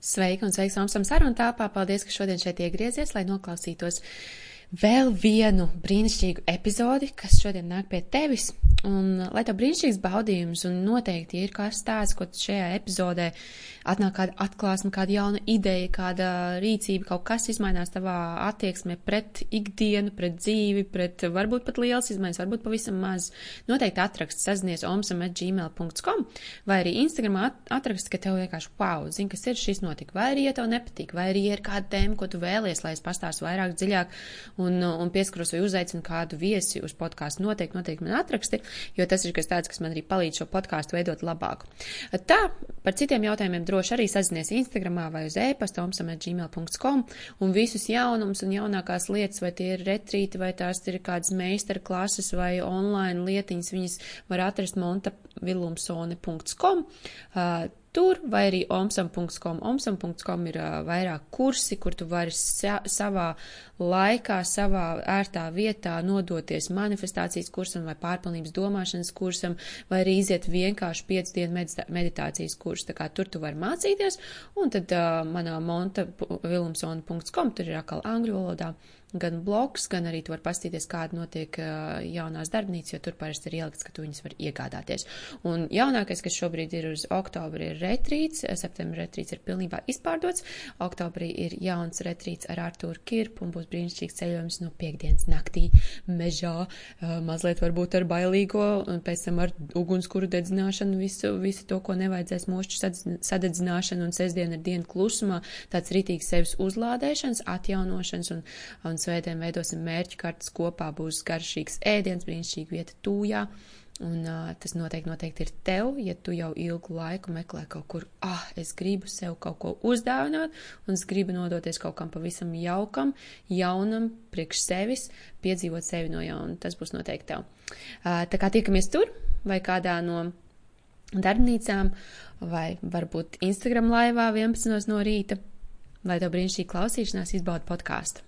Sveika un sveiks Omsam sarunu tāpā. Paldies, ka šodien šeit iegriezies, lai noklausītos vēl vienu brīnišķīgu epizodi, kas šodien nāk pie tevis. Un, lai tev brīnišķīgs baudījums, un noteikti, ja ir kāds stāsts, ko šajā epizodē atnāk kāda atklāsme, kāda jauna ideja, kāda rīcība, kaut kas izmainās tavā attieksmē pret ikdienu, pret dzīvi, pret varbūt pat liels izmaiņas, varbūt pavisam maz, noteikti atrakst sazinies omsam.gmail.com vai arī Instagramā atrakst, ka tev vienkārši wow, zini, kas ir šis notika, vai arī, ja tev nepatīk, vai arī, ja ir kāda tēma, ko tu vēlies, lai es pastāstu vairāk dziļāk un, un pieskaros vai uzaicinu kādu viesi uz podkāstu, noteikti, noteikti man atraksti jo tas ir kas tāds, kas man arī palīdz šo podkāstu veidot labāku. Tā, par citiem jautājumiem droši arī sazinies Instagramā vai uz e-pasta omsam.gmail.com un visus jaunumus un jaunākās lietas, vai tie ir retrīti, vai tās ir kādas meistara klases vai online lietiņas, viņas var atrast montavilumsone.com. Uh, tur, vai arī omsam.com. Omsam.com ir uh, vairāk kursi, kur tu vari sa savā laikā, savā ērtā vietā nodoties manifestācijas kursam vai pārpilnības domāšanas kursam, vai arī iziet vienkārši 5 dienu meditācijas kursu. Tā kā tur tu vari mācīties, un tad uh, manā montavilumsona.com tur ir atkal angļu valodā gan blogs, gan arī tu vari pastīties, kāda notiek uh, jaunās darbnīcas, jo tur parasti ir ielikts, ka tu viņas var iegādāties. Un jaunākais, kas šobrīd ir uz oktobri, ir retrīts, septembra retrīts ir pilnībā izpārdots, oktobrī ir jauns retrīts ar Artūru Kirpu un būs brīnišķīgs ceļojums no piekdienas naktī mežā, uh, mazliet varbūt ar bailīgo, un pēc tam ar ugunskuru dedzināšanu, visu, visu to, ko nevajadzēs mošķu sadedzināšanu, un sestdien ir diena klusumā, tāds rītīgs sevis uzlādēšanas, atjaunošanas un, un svētdien veidosim mērķu kartas kopā, būs garšīgs ēdiens, brīnišķīga vieta tūjā. Un uh, tas noteikti, noteikti ir tev, ja tu jau ilgu laiku meklē kaut kur, ah, es gribu sev kaut ko uzdāvināt, un es gribu nodoties kaut kam pavisam jaukam, jaunam, priekš sevis, piedzīvot sevi no jauna. Tas būs noteikti tev. Uh, tā kā tiekamies tur vai kādā no darbnīcām, vai varbūt Instagram laivā 11 no rīta, lai tev brīnišķīgi klausīšanās izbauda podkāstu.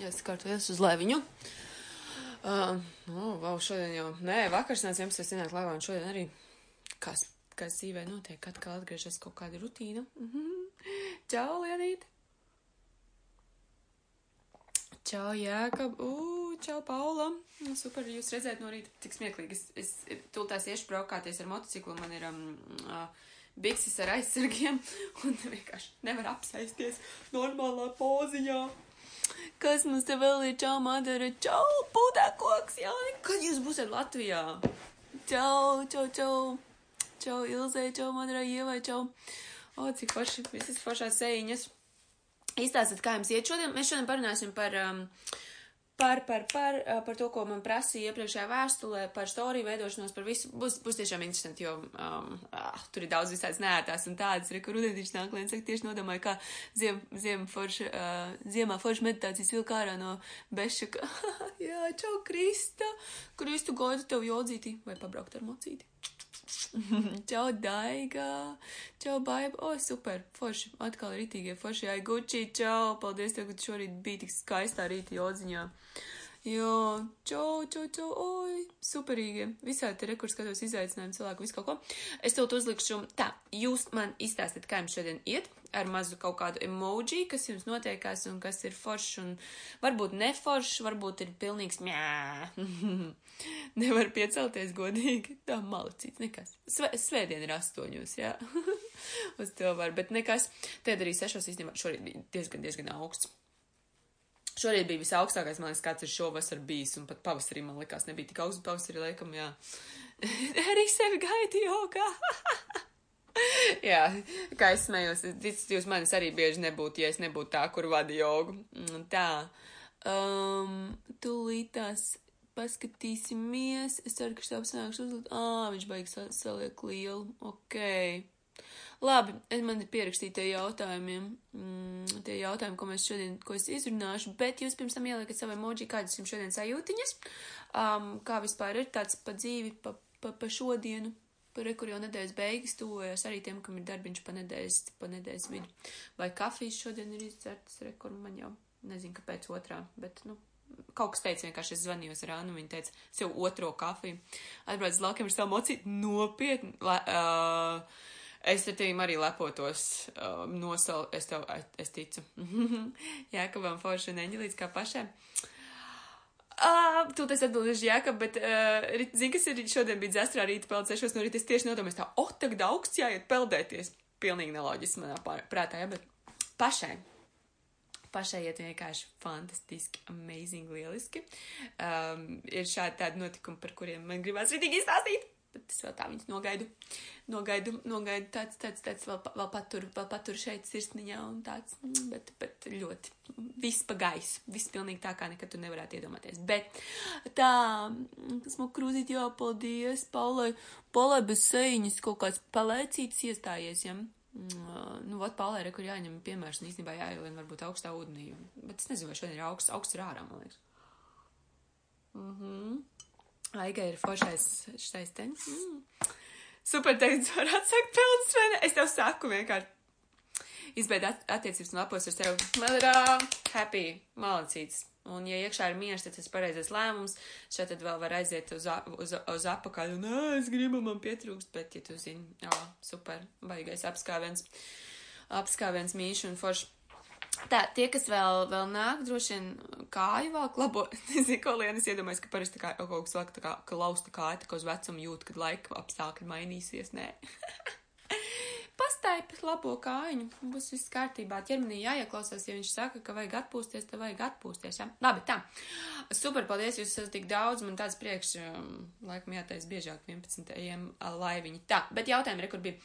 Jā, es kārtojas uz laiviņu. Uh, nu, wow, šodien jau, nē, vakars nāc 11. ienāk laivā, un šodien arī, kas, kas dzīvē notiek, atkal atgriežas kaut kāda rutīna. Mm -hmm. Čau, Lienīt! Čau, Jēkab! Uu, čau, Paula! Nu, super, jūs redzēt no rīta, tik smieklīgi. Es, es tultās iešu braukāties ar motociklu, man ir um, uh, bikses ar aizsargiem, un vienkārši nevar apsēsties normālā poziņā. Kas mums te vēl ir? Čau, Madara! Čau, būtā koks! Jā, kad jūs būsiet Latvijā? Čau, čau, čau! Čau, Ilzē, čau, Madara, Ievai, čau! O, cik forši, visas foršās sēņas! Izstāstiet, kā jums iet šodien. Mēs šodien parunāsim par um, par, par, par, par to, ko man prasīja iepriekšējā vēstulē, par storiju veidošanos, par visu. Būs, būs tiešām interesanti, jo um, ah, tur ir daudz visādas nētās un tādas, re, kur rudenīši nāk, lai es tieši nodomāju, kā ziem, ziem forša, uh, ziemā forša meditācijas vilk ārā no bešaka. Jā, čau, Krista! Kristu gaidu tev jodzīti vai pabraukt ar mocīti. Čau, Daiga! Čau, Baiba! O, oh, super! Forši! Atkal rītīgie forši! Ai, Gucci! Čau! Paldies tev, ka šorīt biji tik skaistā rīta jodziņā! Jo, čau, čau, čau, oi, superīgi. Visādi te rekurs skatos izaicinājumu cilvēku, visu kaut ko. Es tev uzlikšu, tā, jūs man izstāstiet, kā jums šodien iet ar mazu kaut kādu emoji, kas jums notiekās un kas ir foršs un varbūt neforšs, varbūt ir pilnīgs mjā. Nevar piecelties godīgi. Tā malacīts, nekas. Sve, svētdien ir astoņos, jā. Uz to var, bet nekas. Tad arī sešos īstenībā šorīt bija diezgan, diezgan augsts. Šorīt bija visaugstākais, man liekas, kāds ir šovasar bijis, un pat pavasarī man likās nebija tik augsts, pavasarī laikam, jā. arī sevi gaidīju jogā. Jā, kā es smējos, ticat, jūs manis arī bieži nebūtu, ja es nebūtu tā, kur vada jogu. Mm, tā, um, tūlītās paskatīsimies. Es ceru, ka štāps nāks uzlikt. Ā, viņš baigs saliek lielu. Ok. Labi, man ir pierakstīti tie jautājumiem, mm, tie jautājumi, ko mēs šodien, ko es izrunāšu, bet jūs pirms tam ieliekat savu emoji, kādas jums šodien sajūtiņas, um, kā vispār ir tāds pa dzīvi, pa, pa, pa šodienu, Par kur jau nedēļas beigas tuvojas arī tiem, kam ir darbiņš pa nedēļas, pa nedēļas vidu. Vai kafijas šodien ir izdzertas, re, kur man jau nezinu, kāpēc otrā, bet, nu, kaut kas teica, vienkārši es zvanīju ar Annu, viņa teica, sev otro kafiju. Atbrauc uz laukiem ar savu mocīti, nopietni. La, uh, es ar tevi arī lepotos, uh, nosal, es tev, es ticu. Jākabam forši un eņģelīts kā pašai. Uh, tu tas atbildēsi, Jākab, bet, uh, zini, kas ir šodien bija dzestrā rīta peld sešos no rīta, es tieši nodomāju, tā, oh, tagad augsts jāiet peldēties. Pilnīgi neloģiski manā prātā, jā, bet pašai pašai iet vienkārši fantastiski, amazing, lieliski. Um, ir šādi tādi notikumi, par kuriem man gribās rītīgi izstāstīt. Bet es vēl tā viņus nogaidu. Nogaidu, nogaidu tāds, tāds, tāds vēl, vēl patur, vēl patur šeit sirsniņā un tāds, mm, bet, bet ļoti viss pa gaisu. Viss pilnīgi tā, kā nekad tu nevarētu iedomāties. Bet tā, esmu krūzīt, jā, paldies, Paulai, Paulai bez sēņas kaut kāds palēcīts iestājies, jā. Ja? Mm, nu, vat palēra, kur jāņem piemērs, un īstenībā jāielien varbūt augstā ūdenī. Bet es nezinu, vai šodien ir augsts, augsts ir ārā, man liekas. Mhm. Mm Aiga ir foršais šais te. Mm. Super teikt, var atsākt pelnas, vai ne? Es tev saku vienkārši. Izbeid at attiecības un lapos ar sevi. Man ir uh, happy, malacīts. Un, ja iekšā ir miers, tad tas ir pareizais lēmums. Šeit tad vēl var aiziet uz, uz, uz apakaļ nē, es gribu, man pietrūkst, bet, ja tu zini, jā, super, baigais apskāviens, apskāviens mīšu un forši. Tā, tie, kas vēl, vēl nāk, droši vien kāju vēl klabo, nezinu, ko lienas iedomājas, ka parasti kā kaut kas vēl tā kā, ka lausta kāja, tā kā uz vecumu jūt, kad laika apstākļi mainīsies, nē. pastaipi labo kājiņu, būs viss kārtībā. Ķermenī jāieklausās, ja viņš saka, ka vajag atpūsties, tad vajag atpūsties. Ja? Labi, tā. Super, paldies, jūs esat tik daudz, man tāds priekš, um, laikam jātais biežāk 11. laiviņi. Tā, bet jautājumi, re, kur bija.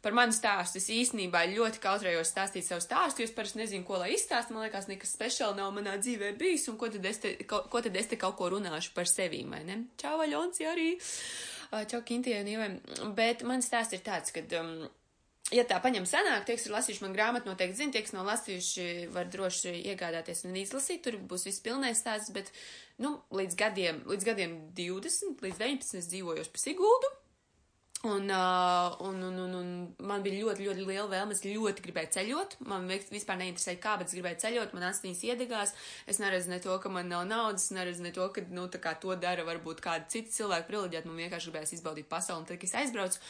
Par manu stāstu es īstenībā ļoti kautrējos stāstīt savu stāstu, jo es parasti nezinu, ko lai izstāstu. Man liekas, nekas speciāli nav manā dzīvē bijis, un ko tad es te, ko, ko tad es te kaut ko runāšu par sevi, vai ne? Čau, Vaļonci arī! Čau, Kintie un Ievai! Bet mans stāsts ir tāds, ka. Um, ja tā paņem senāk, tie, kas ir lasījuši man grāmatu, noteikti zina, tie, kas nav lasījuši, var droši iegādāties un izlasīt, tur būs viss pilnais stāsts, bet, nu, līdz gadiem, līdz gadiem 20, līdz 19 es dzīvoju pa Siguldu, Un, uh, un, un, un, un man bija ļoti, ļoti liela vēlme. Es ļoti gribēju ceļot. Man vispār neinteresēja, kā, bet es gribēju ceļot. Man asnīs iedegās. Es neredzu ne to, ka man nav naudas, neredzu ne to, ka, nu, to dara varbūt kādi citi cilvēki privileģēti. Man vienkārši gribējās izbaudīt pasauli. Un tad, kad es aizbraucu,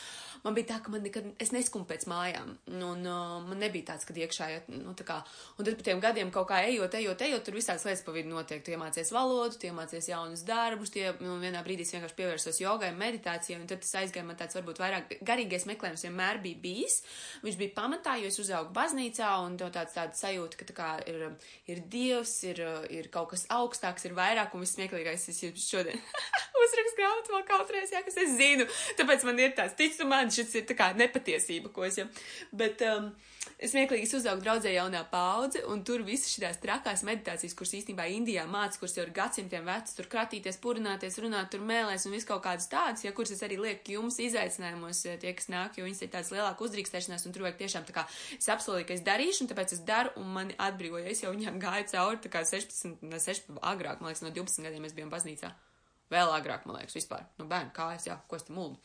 man bija tā, ka man nekad, es neskumu pēc mājām. Un uh, man nebija tāds, ka iekšā, nu, tā kā, un tad pa tiem gadiem kaut kā ejot, ejot, ejot, tur visādas lietas pa vidu notiek. Tu iemācies valodu, tu iemācies jaunus darbus, tie, un vienā brīdī es vienkārši pievērsos jogai, meditācijai, un tad tas aizgāja man tāds varbūt vairāk garīgais meklējums vienmēr bija bijis. Viņš bija pamatā, jo es uzaugu baznīcā un to tāds tāda sajūta, ka tā kā ir, ir dievs, ir, ir kaut kas augstāks, ir vairāk un vismieklīgais es jums šodien uzrakstu grāmatu vēl kaut reiz, jā, kas es zinu. Tāpēc man ir tāds, ticu man, šis ir tā kā nepatiesība, ko es jau. Bet, um, smieklīgi es uzaugu draudzē jaunā paudze, un tur visas šīs trakās meditācijas, kuras īstenībā Indijā mācās, kuras jau ir gadsimtiem vecas, tur kratīties, purināties, runāt, tur mēlēs un viss kaut kādas tādas, ja kuras es arī lieku jums izaicinājumos, tie, kas nāk, jo viņas ir tādas lielākas uzdrīkstēšanās, un tur vajag tiešām tā kā es apsolīju, ka es darīšu, un tāpēc es daru, un mani atbrīvoja. Es jau viņām gāju cauri, tā kā 16, ne 16, agrāk, man liekas, no 12 gadiem mēs bijām baznīcā. Vēl agrāk, man liekas, vispār. Nu, bērnu kājas, jā, ko es te muldu.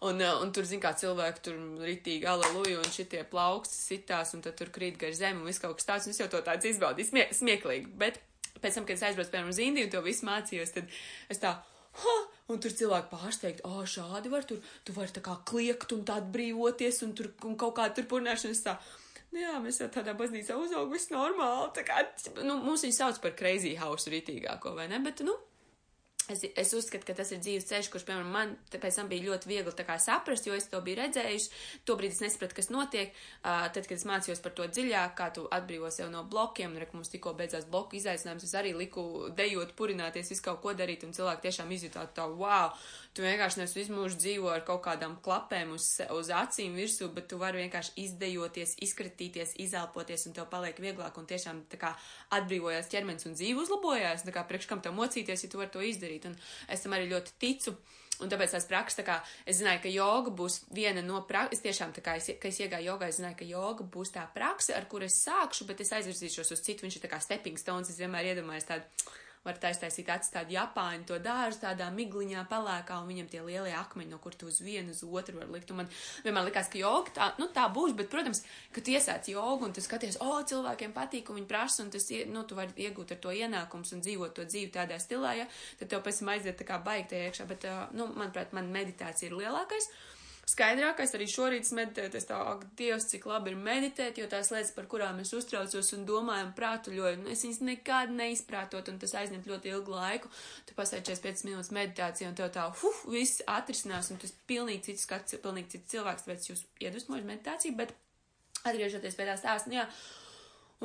Un, uh, un tur, zin kā, cilvēki tur ritīgi aleluja un šitie plauksti sitās un tad tur krīt gar zemi un viss kaut kas tāds, un es jau to tāds izbaudīju, smie smieklīgi. Bet pēc tam, kad es aizbraucu, piemēram, uz Indiju un to visu mācījos, tad es tā, ha, un tur cilvēki pārsteigti, o, šādi var tur, tu vari tā kā kliegt un tā atbrīvoties un tur un kaut kā tur purnēšanas tā. Nu jā, mēs jau tādā baznīcā uzaugu, viss normāli, tā kā, nu, mums viņi sauc par crazy house ritīgāko, vai ne, bet, nu, Es, es uzskatu, ka tas ir dzīves ceļš, kurš, piemēram, man pēc tam bija ļoti viegli kā, saprast, jo es to biju redzējuši. Tobrīd es nesapratu, kas notiek. Uh, tad, kad es mācījos par to dziļāk, kā tu atbrīvo sev no blokiem, un, re, mums tikko beidzās bloku izaicinājums, es arī liku dejot, purināties, visu kaut ko darīt, un cilvēki tiešām izjutāt tā, wow, tu vienkārši nevis visu mūžu dzīvo ar kaut kādām klapēm uz, uz acīm virsū, bet tu vari vienkārši izdejoties, izkritīties, izelpoties, un tev paliek vieglāk, un tiešām tā kā atbrīvojās ķermenis un dzīve uzlabojās, tā kā priekš kam tev mocīties, ja tu vari to izdarīt. Un es tam arī ļoti ticu. Un tāpēc tās prakses, tā kā es zināju, ka joga būs viena no prakses, es tiešām tā kā, es, es iegāju jogā, es zināju, ka joga būs tā prakse, ar kur es sākšu, bet es aizvirzīšos uz citu, viņš ir tā kā stepping stones, es vienmēr iedomājos tādu var taistaisīt atstāt Japāņu to dārzu tādā migliņā pelēkā, un viņam tie lielie akmeņi, no kur tu uz vienu, uz otru var likt. Un man vienmēr likās, ka joga tā, nu, tā būs, bet, protams, kad tu iesāc jogu un tu skaties, o, oh, cilvēkiem patīk, un viņi prasa, un tas, nu, tu vari iegūt ar to ienākums un dzīvot to dzīvi tādā stilā, ja, tad tev pēc tam aiziet tā kā baigta iekšā, bet, nu, manuprāt, man meditācija ir lielākais. Skaidrākais. Arī šorīt meditēt, es tā, ak, Dievs, cik labi ir meditēt, jo tās lietas, par kurām es uztraucos un domāju un prātuļoju, nu, es viņas nekad neizprātot, un tas aizņemt ļoti ilgu laiku. Tu pasēdi 45 minūtes meditāciju, un tev tā, huh, viss atrisinās, un tas pilnīgi cits skats, pilnīgi cits cilvēks, tāpēc jūs iedvesmojas meditāciju, bet atgriežoties pie tā stāsta, nu jā.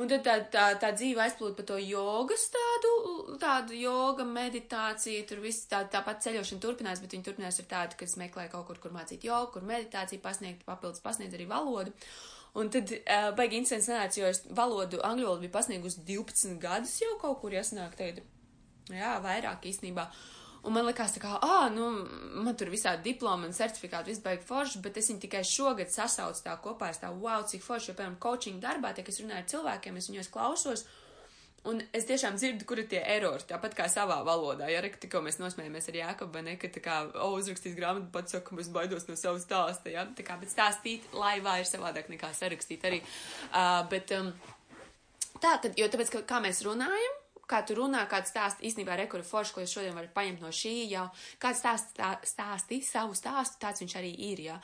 Un tad tā, tā, tā dzīve aizplūda pa to jogas tādu, tādu joga meditāciju, tur viss tā, tāpat ceļošana turpinās, bet viņi turpinās ar tādu, ka es meklēju kaut kur, kur mācīt jogu, kur meditāciju pasniegt, papildus pasniedz arī valodu. Un tad uh, baigi incidents nāca, jo es valodu, angļu valodu biju pasniegusi 12 gadus jau kaut kur jāsanāk tagad. Jā, vairāk īstenībā. Uh, Un man tā kā, ah, nu, man tur visādi diplomi un certifikāti, viss baigi forši, bet es viņu tikai šogad sasaucu tā kopā, es tā, wow, cik forši, jo, piemēram, coaching darbā, tie, kas runāja ar cilvēkiem, es viņos klausos, un es tiešām dzirdu, kur ir tie erori, tāpat kā savā valodā, ja, re, tikko mēs nosmējamies ar Jākabu, ne, ka, tā kā, o, uzrakstīs grāmatu, pats saka, ka es baidos no savas stāsta, ja, tā kā, bet stāstīt laivā ir savādāk nekā sarakstīt arī, uh, bet, um, tā tad, jo tāpēc, ka, kā mēs runājam, kā tu runā, kāds stāsts īstenībā rekuri forši, ko jūs šodien varat paņemt no šī jau, kāds stāsts tā, stāsti savu stāstu, tāds viņš arī ir, jā.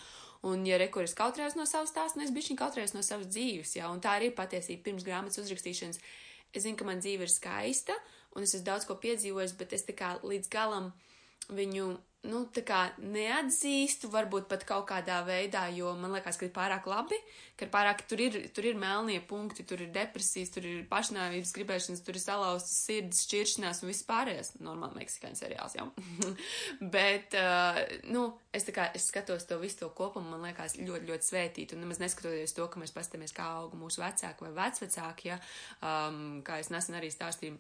Un, ja rekuris kautrēs no savas stāsta, nu es bišķiņ kautrēs no savas dzīves, jā, un tā arī ir patiesība pirms grāmatas uzrakstīšanas. Es zinu, ka man dzīve ir skaista, un es esmu daudz ko piedzīvojis, bet es tā kā līdz galam viņu nu, neatzīstu, varbūt pat kaut kādā veidā, jo man liekas, ka ir pārāk labi, ka pārāk tur ir, tur ir melnie punkti, tur ir depresijas, tur ir pašnāvības gribēšanas, tur ir salauztas sirds, šķiršanās un viss pārējais. Normāli meksikāņu seriāls, jā. Bet, uh, nu, es kā, es skatos to visu to kopumu, man liekas ļoti, ļoti svētīt, un nemaz neskatoties to, ka mēs pastamies, kā auga mūsu vecāki vai vecvecāki, ja, um, kā es nesen arī stāstīju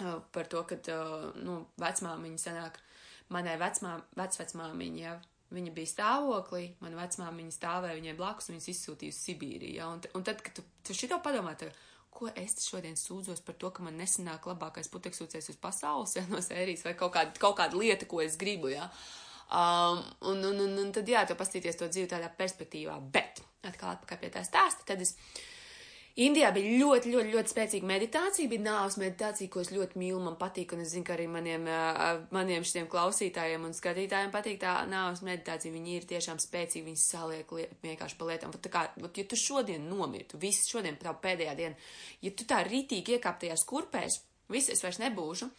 uh, par to, ka, uh, nu, vecmāmiņa sanāk, uh, manai vecmā, vecvecmāmiņa, viņa bija stāvoklī, mana vecmāmiņa stāvēja viņai blakus, viņas izsūtīja uz Sibīriju. Ja? Un, un tad, kad tu, tu šito padomā, tad, ko es šodien sūdzos par to, ka man nesanāk labākais puteksūcējs uz pasaules, ja, no sērijas, vai kaut kāda, kaut kāda lieta, ko es gribu, ja. Um, un, un, un, un tad, jā, tu pastīties to dzīvi tādā perspektīvā, bet, atkal atpakaļ pie tā stāsta, tad es Indijā bija ļoti, ļoti, ļoti spēcīga meditācija, bija nāves meditācija, ko es ļoti mīlu, man patīk, un es zinu, ka arī maniem, maniem šiem klausītājiem un skatītājiem patīk tā nāves meditācija. Viņi ir tiešām spēcīgi, viņi saliek vienkārši pa lietām. Tā kā, ja tu šodien nomirtu, viss šodien, tā pēdējā diena, ja tu tā ritīgi iekāptajās kurpēs, viss es vairs nebūšu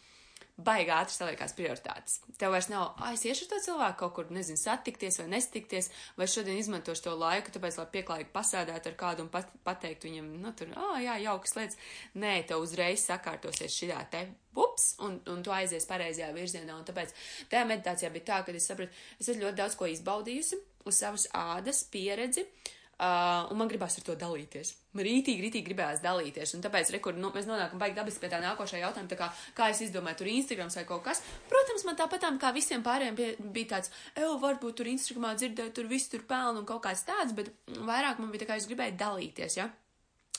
baigi ātri saliekās prioritātes. Tev vairs nav, ah, es iešu ar to cilvēku kaut kur, nezinu, satikties vai nestikties, vai šodien izmantošu to laiku, tāpēc, lai pieklājīgi pasēdētu ar kādu un pat, pateikt viņam, nu, tur, ah, jā, jaukas lietas. Nē, tev uzreiz sakārtosies šitā te, ups, un, un tu aizies pareizajā virzienā, un tāpēc tajā meditācijā bija tā, ka es sapratu, es esmu ļoti daudz ko izbaudījusi uz savas ādas pieredzi. Uh, Uh, un man gribās ar to dalīties. Man rītīgi, rītīgi gribējās dalīties. Un tāpēc, rekur, nu, mēs nonākam baigi dabiski pie tā nākošā jautājuma, tā kā, kā es izdomāju, tur Instagrams vai kaut kas. Protams, man tāpatām kā visiem pārējiem bija, bija tāds, evo, varbūt tur Instagramā dzirdēt, tur viss tur pelnu un kaut kāds tāds, bet vairāk man bija tā kā es gribēju dalīties, ja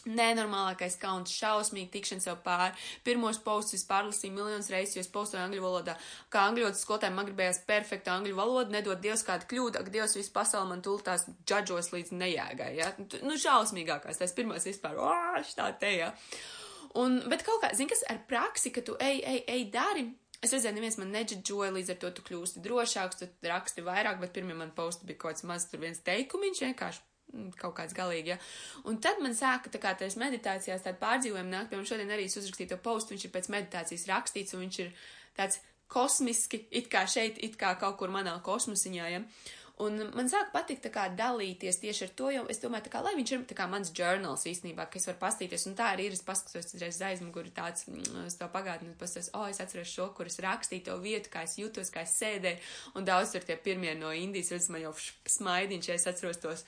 nenormālākais kauns, šausmīgi tikšana sev pāri. Pirmos postus pārlasīju miljonus reizes, jo es postoju angļu valodā. Kā angļu valodas skolotājiem man gribējās perfektu angļu valodu, nedod Dievs kādu kļūdu, ak Dievs visu pasauli man tultās džadžos līdz nejēgai, ja? Nu, šausmīgākās, tas pirmais vispār, o, šitā te, ja? Un, bet kaut kā, zini, kas ar praksi, ka tu ej, ej, ej, dari, Es redzēju, neviens man neģidžoja, līdz ar to tu kļūsti drošāks, tu raksti vairāk, bet pirmie man posti bija kaut kāds maz tur viens teikumiņš, vienkārši kaut kāds galīgi, ja. Un tad man sāka tā kā tās meditācijās tāda pārdzīvojuma nāk, piemēram, šodien arī es uzrakstīju to postu, viņš ir pēc meditācijas rakstīts, un viņš ir tāds kosmiski, it kā šeit, it kā kaut kur manā kosmosiņā, ja. Un man sāk patikt tā kā dalīties tieši ar to, jo es domāju, tā kā, lai viņš ir tā kā mans journals īstenībā, ka es varu pastīties, un tā arī ir, es paskatos uzreiz aizmuguri tāds, mm, es to pagātni, pastos, o, oh, es atceros šo, kur es rakstīju to vietu, kā es jūtos, kā es sēdēju, un daudz tur tie pirmie no Indijas, redz, man jau smaidiņš, ja es atceros tos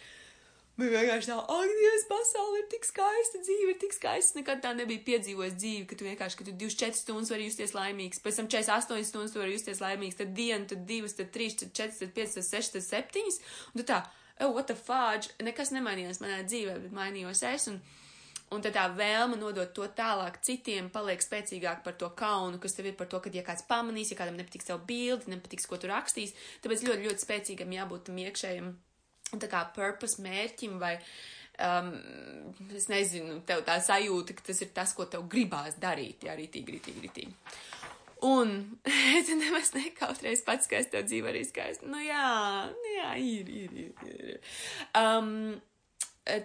Man vienkārši tā, ak, Dievs, pasaule ir tik skaista, dzīve ir tik skaista. Nekad tā nebija piedzīvojis dzīvi, ka tu vienkārši, ka tu 24 stundas vari justies laimīgs, pēc tam 48 stundas tu vari justies laimīgs, tad dienu, tad divas, tad trīs, tad četras, tad piecas, tad sešas, tad septiņas. Un tu tā, oh, what the fudge, nekas nemainījās manā dzīvē, bet mainījos es. Un, Un tad tā vēlme nodot to tālāk citiem paliek spēcīgāk par to kaunu, kas tev ir par to, ka ja kāds pamanīs, ja kādam nepatiks tev bildi, nepatiks, ko tu rakstīs, tāpēc ļoti, ļoti spēcīgam jābūt tam iekšējam, tā kā purpose mērķim vai, um, es nezinu, tev tā sajūta, ka tas ir tas, ko tev gribās darīt, jā, rītīgi, rītīgi, rītīgi. Un tu nemaz nekautreiz pats, ka es tev dzīvo arī skaisti. Nu jā, nu jā, ir, ir, ir. ir. Um,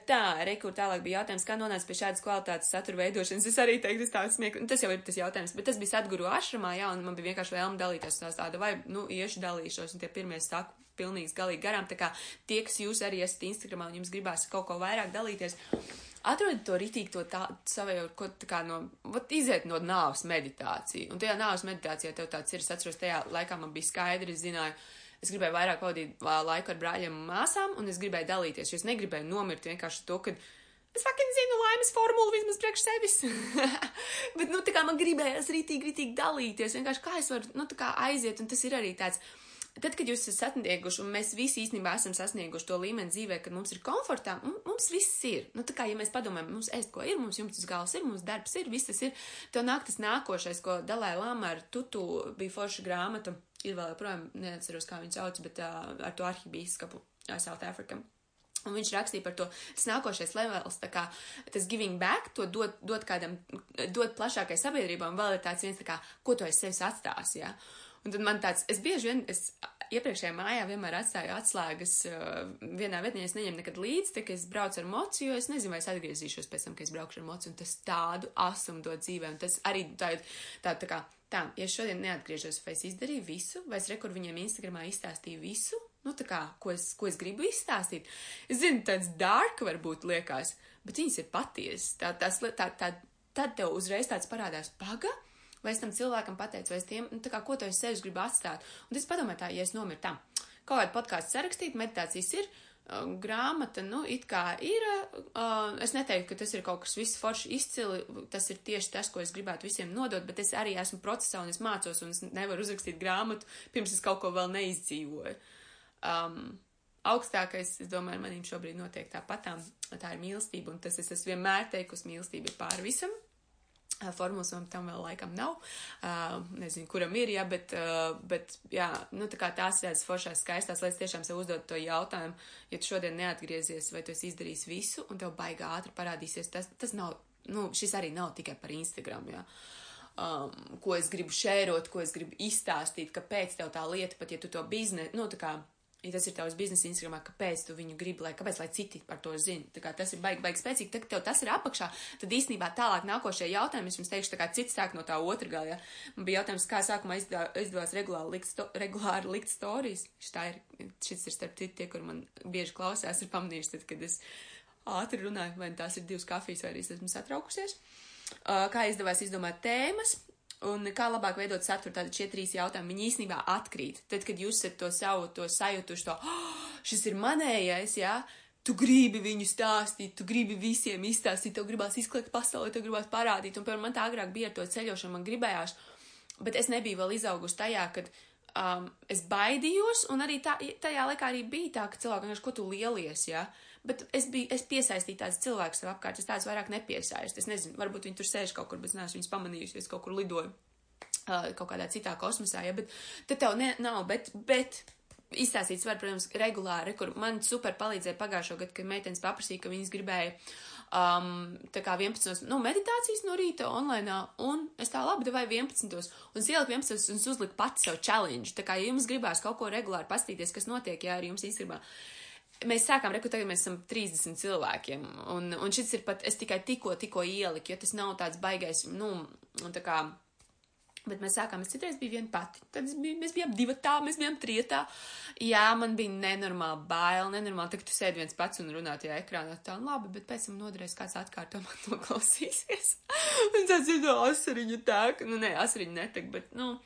Tā, rekur tālāk bija jautājums, kā nonāca pie šādas kvalitātes satura veidošanas. Es arī teiktu, tas tāds smieklīgi, tas jau ir tas jautājums, bet tas bija Sadguru ašramā, jā, un man bija vienkārši vēlme dalīties tās tāda, vai, nu, iešu dalīšos, un tie pirmie saku pilnīgi galīgi garām, tā kā tie, kas jūs arī esat Instagramā un jums gribās kaut ko vairāk dalīties, atrodiet to ritīgi, to tā, savēju, ko tā kā no, vat iziet no nāvas meditācija. Un tajā nāvas meditācijā tev tāds ir, es atceros, tajā laikā man bija skaidri, es zināju, es gribēju vairāk pavadīt laiku ar brāļiem un māsām, un es gribēju dalīties, jo es negribēju nomirt vienkārši to, ka es fucking zinu laimes formulu vismaz priekš sevis. Bet, nu, tā kā man gribējās rītīgi, rītīgi dalīties, vienkārši kā es varu, nu, tā kā aiziet, un tas ir arī tāds. Tad, kad jūs esat sasnieguši, un mēs visi īstenībā esam sasnieguši to līmeni dzīvē, kad mums ir komfortā, mums viss ir. Nu, tā kā, ja mēs padomājam, mums ēst, ko ir, mums jumts uz galvas ir, mums darbs ir, viss tas ir, tev nāk tas nākošais, ko Dalai Lama ar Tutu bija forša grāmata ir vēl joprojām, neatceros, kā viņu sauc, bet uh, ar to arhibīskapu uh, South Africa. Un viņš rakstīja par to, tas nākošais levels, tā kā tas giving back, to dot, dot kādam, dot plašākai sabiedrībai, un vēl ir tāds viens, tā kā, ko tu aiz sevis atstās, jā. Ja? Un tad man tāds, es bieži vien, es iepriekšējā mājā vienmēr atstāju atslēgas uh, vienā vietnē, es neņemu nekad līdzi, tā ka es braucu ar mociju, jo es nezinu, vai es atgriezīšos pēc tam, ka es braukšu ar mociju, un tas tādu asumu dod dzīvē, un tas arī tā, tā, tā kā, tā, ja šodien neatgriežos, vai es izdarīju visu, vai es rekur viņiem Instagramā izstāstīju visu, nu tā kā, ko es, ko es gribu izstāstīt. Es zinu, tāds dark varbūt liekas, bet viņas ir patiesas, tā, tas, tā, tā, tad tev uzreiz tāds parādās paga, vai es tam cilvēkam pateicu, vai es tiem, nu, tā kā, ko tu es sevis gribu atstāt. Un es padomāju tā, ja es nomiru tā, kaut kādu podkāstu sarakstīt, meditācijas ir, grāmata, nu, it kā ir, uh, es neteiktu, ka tas ir kaut kas viss forši izcili, tas ir tieši tas, ko es gribētu visiem nodot, bet es arī esmu procesā un es mācos un es nevaru uzrakstīt grāmatu, pirms es kaut ko vēl neizdzīvoju. Um, augstākais, es domāju, manīm šobrīd notiek tāpatām, tā ir mīlestība, un tas es esmu vienmēr teikusi, mīlestība ir pāri visam. Formulas man tam vēl laikam nav. Uh, nezinu, kuram ir, jā, bet, uh, bet jā, nu, tā tās ir foršās skaistās, lai es tiešām sev uzdod to jautājumu, ja tu šodien neatgriezies, vai tu esi izdarījis visu, un tev baigā ātri parādīsies, tas, tas nav, nu, šis arī nav tikai par Instagram, jā. Um, ko es gribu šērot, ko es gribu izstāstīt, kāpēc tā lieta, pat ja tu to biznesu, nu, tā kā ja tas ir tavs biznesa Instagramā, kāpēc tu viņu gribi, lai, kāpēc, lai citi par to zina. Tā kā tas ir baigi, baigi spēcīgi, tad, tev tas ir apakšā, tad īstenībā tālāk nākošie jautājumi, es jums teikšu, tā kā cits sāk no tā otra gala, ja. Man bija jautājums, kā sākumā izdevās regulāri likt, sto, regulāri likt ir, šis ir starp citu tie, kur man bieži klausās, ir pamanījuši, tad, kad es ātri runāju, vai tās ir divas kafijas, vai arī es esmu satraukusies. Uh, kā izdevās izdomāt tēmas, Un kā labāk veidot saturu, tad šie trīs jautājumi, viņi īstenībā atkrīt. Tad, kad jūs esat to savu, to sajūtuši, to, oh, šis ir manējais, jā, tu gribi viņu stāstīt, tu gribi visiem izstāstīt, tev gribās izklāt pasaulē, tev gribās parādīt. Un, piemēram, man tā agrāk bija ar to ceļošanu, man gribējās, bet es nebiju vēl izaugusi tajā, kad um, es baidījos, un arī tā, tajā laikā arī bija tā, ka cilvēki vienkārši, ko tu lielies, jā. Ja? Bet es biju, es piesaistīju tādus cilvēkus sev apkārt, es tādus vairāk nepiesaistu. Es nezinu, varbūt viņi tur sēž kaut kur, bet es neesmu viņus pamanījusi, es kaut kur lidoju uh, kaut kādā citā kosmosā, ja, bet tad tev ne, nav, bet, bet izstāstīts var, protams, regulāri, kur man super palīdzēja pagājušo gadu, kad meitenes paprasīja, ka viņas gribēja um, tā kā 11. nu, meditācijas no rīta online, un es tā labi devēju 11. un ieliku 11. un uzliku pats sev challenge. Tā kā ja jums gribās kaut ko regulāri pastīties, kas notiek, ja arī jums īstenībā mēs sākām reku, tagad mēs esam 30 cilvēkiem, un, un šis ir pat, es tikai tikko, tikko ieliku, jo tas nav tāds baigais, nu, un tā kā, bet mēs sākām, es citreiz biju viena pati, tad biju, mēs bijām divi tā, mēs bijām trietā, jā, man bija nenormāli bail, nenormāli, tagad tu sēdi viens pats un runā tajā ekrānā, tā, un labi, bet pēc tam noderēs kāds atkārto man to klausīsies, un tāds ir no asariņu tāk, nu, nē, asariņu netek, bet, nu,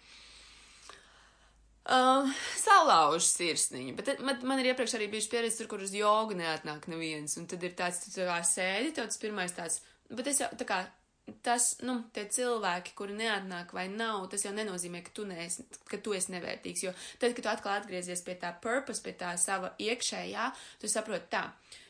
Uh, salauž sirsniņu, bet man, man ir iepriekš arī bijuši pieredze tur, kur uz jogu neatnāk neviens, un tad ir tāds, tu kā sēdi, tev tas pirmais tāds, bet es jau, tā kā, tas, nu, tie cilvēki, kuri neatnāk vai nav, tas jau nenozīmē, ka tu, neesi, ka tu esi nevērtīgs, jo tad, kad tu atkal atgriezies pie tā purpose, pie tā sava iekšējā, tu saproti tā,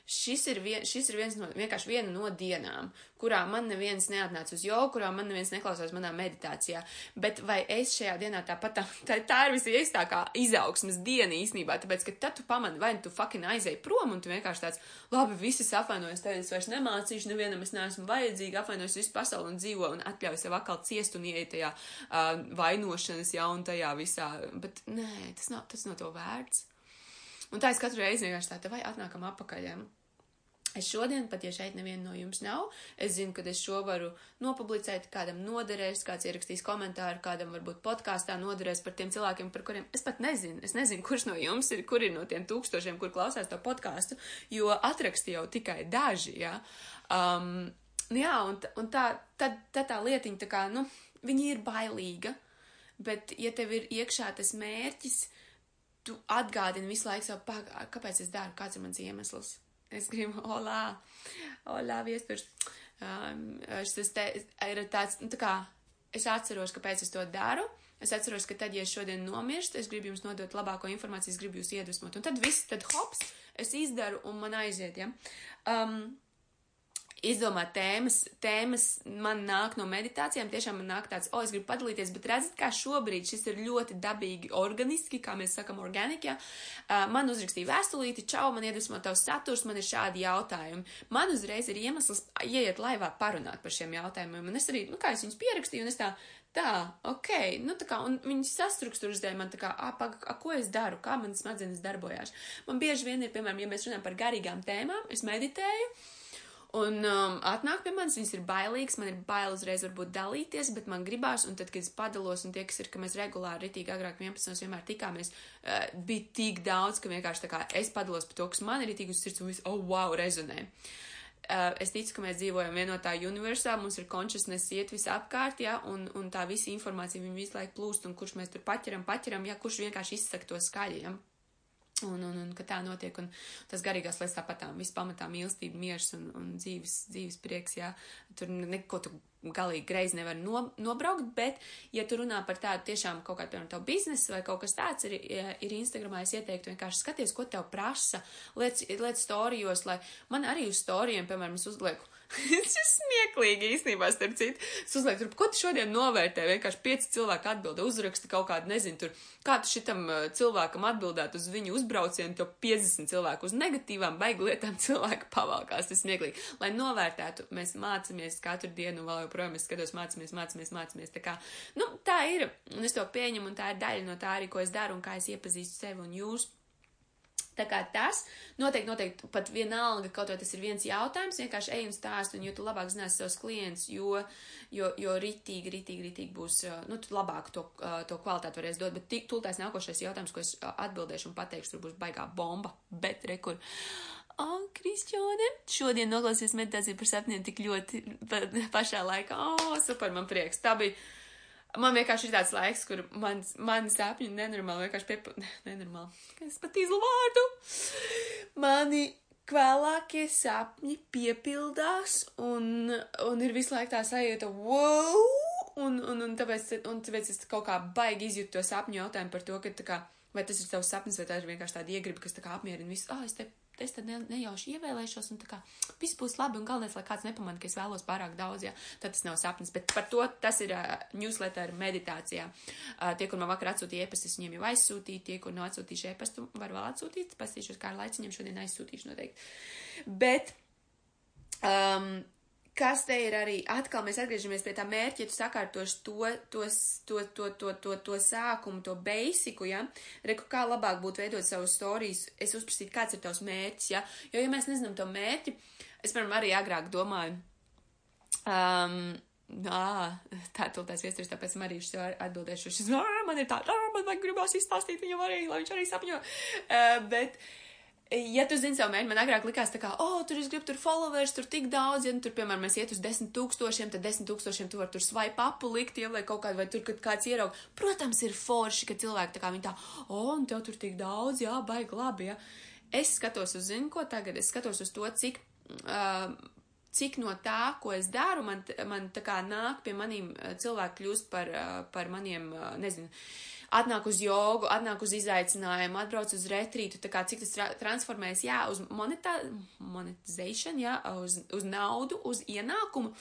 šis ir, vien, šis ir viens no, vienkārši viena no dienām, kurā man neviens neatnāca uz jogu, kurā man neviens neklausās manā meditācijā. Bet vai es šajā dienā tāpat, tā, tā, tā ir visīstākā izaugsmas diena īstenībā, tāpēc, ka tad tu pamani, vai tu fucking aizēji prom un tu vienkārši tāds, labi, visi apvainojas, tev es vairs nemācīšu, nevienam es neesmu vajadzīga, apvainojas visu pasauli un dzīvo un atļauj sev atkal ciest un ieiet tajā uh, vainošanas, jā, un tajā visā. Bet nē, tas nav, tas nav to vērts. Un tā es katru reizi vienkārši tā, vai atnākam apakaļ. Ja? Es šodien, pat ja šeit neviena no jums nav, es zinu, ka es šo varu nopublicēt, kādam noderēs, kāds ierakstīs komentāru, kādam varbūt podkāstā noderēs par tiem cilvēkiem, par kuriem es pat nezinu. Es nezinu, kurš no jums ir, kur ir no tiem tūkstošiem, kur klausās to podkāstu, jo atraksti jau tikai daži, jā. Um, jā, un, un tā, tad, tad tā lietiņa, tā kā, nu, viņa ir bailīga, bet, ja tev ir iekšā tas mērķis, tu atgādini visu laiku sev, kāpēc es daru, kāds ir mans iemesls. Es gribu, olā, olā, viesturs. Um, šis te ir tāds, nu, tā kā, es atceros, kāpēc es to daru. Es atceros, ka tad, ja es šodien nomirstu, es gribu jums nodot labāko informāciju, es gribu jūs iedvesmot. Un tad viss, tad hops, es izdaru un man aiziet, ja. Um, izdomāt tēmas, tēmas man nāk no meditācijām, tiešām man nāk tāds, o, es gribu padalīties, bet redzat, kā šobrīd šis ir ļoti dabīgi, organiski, kā mēs sakam, organiki, ja? uh, man uzrakstīja vēstulīti, čau, man iedvesmo tavs saturs, man ir šādi jautājumi. Man uzreiz ir iemesls ieiet laivā parunāt par šiem jautājumiem, un es arī, nu, kā es viņus pierakstīju, un es tā, tā, ok, nu, tā kā, un viņi sastrukturizēja man tā kā, a, pag, a, ko es daru, kā man smadzenes darbojās. Man bieži vien ir, piemēram, ja mēs runājam par garīgām tēmām, es meditēju, Un um, atnāk pie manis, viņas ir bailīgas, man ir bail uzreiz varbūt dalīties, bet man gribās, un tad, kad es padalos, un tie, kas ir, ka mēs regulāri ritīgi agrāk 11. vienmēr tikāmies, uh, bija tik daudz, ka vienkārši tā kā es padalos par to, kas man ir ritīgi uz sirds, un viss, oh, wow, rezonē. Uh, es ticu, ka mēs dzīvojam vienotā universā, mums ir consciousness iet visapkārt, ja, un, un tā visa informācija viņu visu laiku plūst, un kurš mēs tur paķeram, paķeram, ja, kurš vienkārši izsaka to skaļi, ja. Un, un, un ka tā notiek, un tas garīgās lietas tāpatām, viss pamatā mīlestība, miers un, un dzīves, dzīves prieks, jā, tur neko tu galīgi greizi nevar no, nobraukt, bet, ja tu runā par tādu tiešām kaut kādu, piemēram, tavu biznesu vai kaut kas tāds ir, ir Instagramā, es ieteiktu vienkārši skaties, ko tev prasa, liec, liec storijos, lai man arī uz storijiem, piemēram, es uzlieku Tas ir smieklīgi īstenībā, starp citu. Es uzlieku, tur, ko tu šodien novērtē? Vienkārši pieci cilvēki atbilda, uzraksta kaut kādu, nezinu, tur, kā tu šitam uh, cilvēkam atbildētu uz viņu uzbraucienu, to 50 cilvēku uz negatīvām, baigi lietām cilvēku pavalkās. Tas ir smieklīgi. Lai novērtētu, mēs mācāmies katru dienu, vēl joprojām es skatos, mācāmies, mācāmies, mācāmies. Tā kā, nu, tā ir, un es to pieņemu, un tā ir daļa no tā arī, ko es daru, un kā es iepazīstu sevi un jūs. Tā kā tas noteikti, noteikti pat vienalga, kaut vai tas ir viens jautājums, vienkārši ej un stāst, un jo tu labāk zināsi savus klientus, jo, jo, jo ritīgi, ritīgi, ritīgi būs, nu, tu labāk to, to kvalitāti varēs dot, bet tik tūltās nākošais jautājums, ko es atbildēšu un pateikšu, tur būs baigā bomba, bet rekur. Oh, Kristiāne, šodien noklausies meditāciju par sapniem tik ļoti pa, pašā laikā. Oh, super, man prieks. Tā bija Man vienkārši ir tāds laiks, kur man, mani sapņi nenormāli vienkārši piepa... Nenormāli. Es pat izlu vārdu. Mani kvēlākie sapņi piepildās un, un ir visu laiku tā sajūta, wow! Un, un, un, tāpēc, un tāpēc es kaut kā baigi izjūtu to sapņu jautājumu par to, ka tā kā, vai tas ir tavs sapnis, vai tā ir vienkārši tāda iegriba, kas tā kā apmierina visu, ah, es te es tad ne, nejauši ievēlēšos, un tā kā viss būs labi, un galvenais, lai kāds nepamanā, ka es vēlos pārāk daudz, jā, tad tas nav sapnis. Bet par to tas ir uh, newsletter meditācijā. Uh, tie, kur man vakar atsūtīja ēpastus, viņiem jau aizsūtīja, tie, kur nav atsūtījuši ēpastu, var vēl atsūtīt, pastīšos, kā ar laiciņiem šodien aizsūtīšu noteikti. Bet, um, kas te ir arī, atkal mēs atgriežamies pie tā mērķa, ja tu sakārtoši to, to, to, to, to, to, to sākumu, to beisiku, ja, reku, kā labāk būtu veidot savus storijas, es uzprasītu, kāds ir tavs mērķis, ja, jo, ja mēs nezinām to mērķi, es, piemēram, arī agrāk domāju, um, Ā, tā tultais viesturs, tāpēc man arī atbildēšu, šis, man ir tā, man vajag gribās izstāstīt viņam arī, lai viņš arī sapņo, uh, bet, uh, ja tu zini savu mērķi, man agrāk likās kā, oh, tur es gribu tur followers, tur tik daudz, ja nu, tur, piemēram, mēs iet uz desmit tūkstošiem, tad desmit tūkstošiem tu var tur swipe apu likt, ja, vai kaut kādu, vai tur, kad kāds ieraug. Protams, ir forši, ka cilvēki tā kā viņi tā, oh, un tev tur tik daudz, jā, baigi labi, ja. Es skatos uz, zinu, ko tagad, es skatos uz to, cik, uh, cik no tā, ko es daru, man, man tā kā nāk pie maniem cilvēki kļūst par, uh, par maniem, uh, nezinu, atnāk uz jogu, atnāk uz izaicinājumu, atbrauc uz retrītu, tā kā cik tas tra transformējas, jā, uz monetā, monetization, jā, uz, uz naudu, uz ienākumu,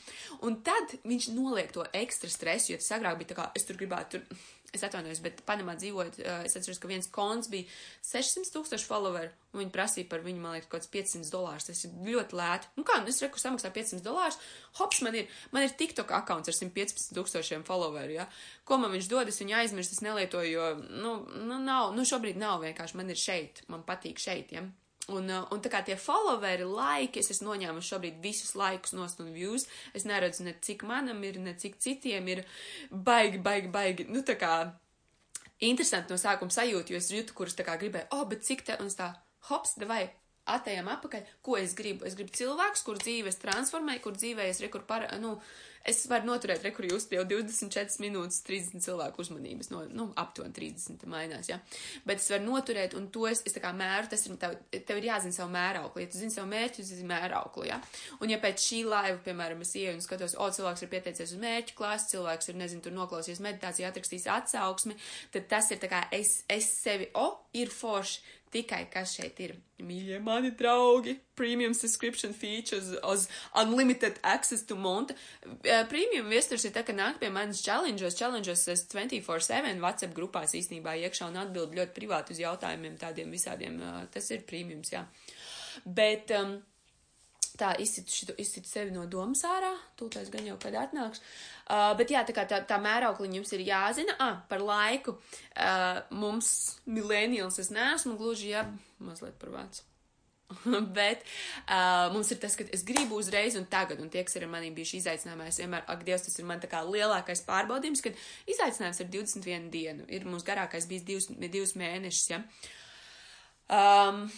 un tad viņš noliek to ekstra stresu, jo tas agrāk bija tā kā, es tur gribētu tur es atvainojos, bet Panamā dzīvojot, es atceros, ka viens konts bija 600 tūkstoši followeru, un viņi prasīja par viņu, man liekas, kaut kāds 500 dolārus. Tas ir ļoti lēti. Nu kā, nu es reku samaksāju 500 dolārus, hops, man ir, man ir TikTok akkaunts ar 115 tūkstošiem followeru, ja. Ko man viņš dod, es viņu aizmirstu, es nelietoju, jo, nu, nu nav, nu šobrīd nav vienkārši, man ir šeit, man patīk šeit, ja. Un, uh, un tā kā tie followeri, laiki, es esmu noņēmusi šobrīd visus laikus nost un views, es neredzu ne cik manam ir, ne cik citiem ir. Baigi, baigi, baigi, nu tā kā interesanti no sākuma sajūta, jo es jūtu, kurus tā kā gribēju, oh, bet cik te, un tā, hops, vai atējām apakaļ, ko es gribu. Es gribu cilvēkus, kur dzīves transformē, kur dzīvē es rekur par, nu, es varu noturēt, re, kur jūs jau 24 minūtes 30 cilvēku uzmanības, no, nu, aptuveni 30 mainās, jā. Ja? Bet es varu noturēt, un to es, es tā kā mēru, tas ir, tev, tev ir jāzina savu mēraukli. Ja tu zini savu mērķi, tu zini mēraukli, jā. Ja? Un ja pēc šī laiva, piemēram, es ieju un skatos, o, cilvēks ir pieteicies uz mērķu klasi, cilvēks ir, nezinu, tur noklausījies meditāciju, atrakstījis atsauksmi, tad tas ir tā kā es, es sevi, o, ir forši, Tikai kas šeit ir mīļie mani draugi, premium subscription features, uz unlimited access to monta. Uh, premium viesturs ir tā, ka nāk pie manis challenges, challenges es 24-7 WhatsApp grupās īstenībā iekšā un atbild ļoti privāti uz jautājumiem tādiem visādiem. Uh, tas ir premiums, jā. Bet, um, tā izsitu, šito, izsitu sevi no domas ārā, tūlēs gan jau, kad atnāks. Uh, bet jā, tā kā tā, tā mēraukliņa jums ir jāzina, ah, par laiku uh, mums millennials es neesmu gluži, jā, mazliet par vecu. Bet uh, mums ir tas, ka es gribu uzreiz un tagad, un tie, kas ir ar maniem bijuši izaicinājumā, es vienmēr, ak, Dievs, tas ir man tā kā lielākais pārbaudījums, kad izaicinājums ir 21 dienu, ir mums garākais bijis divus, divus mēnešus, ja. Um,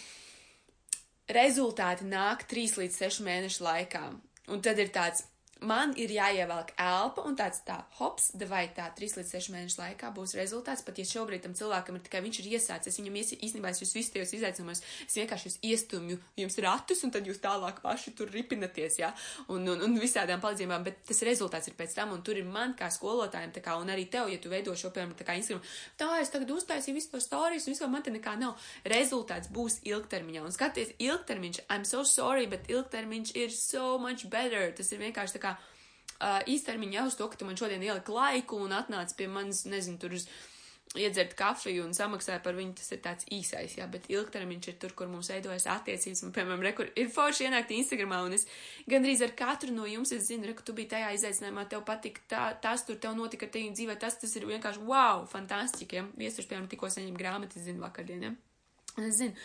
rezultāti nāk 3 līdz 6 mēnešu laikā. Un tad ir tāds, man ir jāievelk elpa un tāds tā, hops, vai tā 3 līdz 6 mēnešu laikā būs rezultāts, pat ja šobrīd tam cilvēkam ir tikai viņš ir iesācis, es viņam ies, īstenībā es jūs visus tajos izaicinājumus, es vienkārši jūs iestumju jums ratus un tad jūs tālāk paši tur ripinaties, jā, un, un, un visādām palīdzībām, bet tas rezultāts ir pēc tam, un tur ir man kā skolotājiem, tā kā, un arī tev, ja tu veido šo, piemēram, tā kā Instagram, tā es tagad uztaisīju visu to stāstus, un vispār man te nekā nav. Rezultāts būs ilgtermiņā, un skaties, ilgtermiņš, I'm so sorry, bet ilgtermiņš ir so much better. Tas ir vienkārši tā kā uh, īstermiņā uz to, ka tu man šodien ieliki laiku un atnāc pie manis, nezinu, tur uz iedzert kafiju un samaksāja par viņu, tas ir tāds īsais, jā, bet ilgtermiņš ir tur, kur mums veidojas attiecības, un, piemēram, rekur, ir forši ienākt Instagramā, un es gandrīz ar katru no jums, es zinu, reku, tu biji tajā izaicinājumā, tev patika tā, tas, tur tev notika ar tevi dzīvē, tas, tas ir vienkārši wow, fantastiski, ja, viesturs, piemēram, tikko saņem grāmatu, es zinu, vakardien, ja. Es zinu,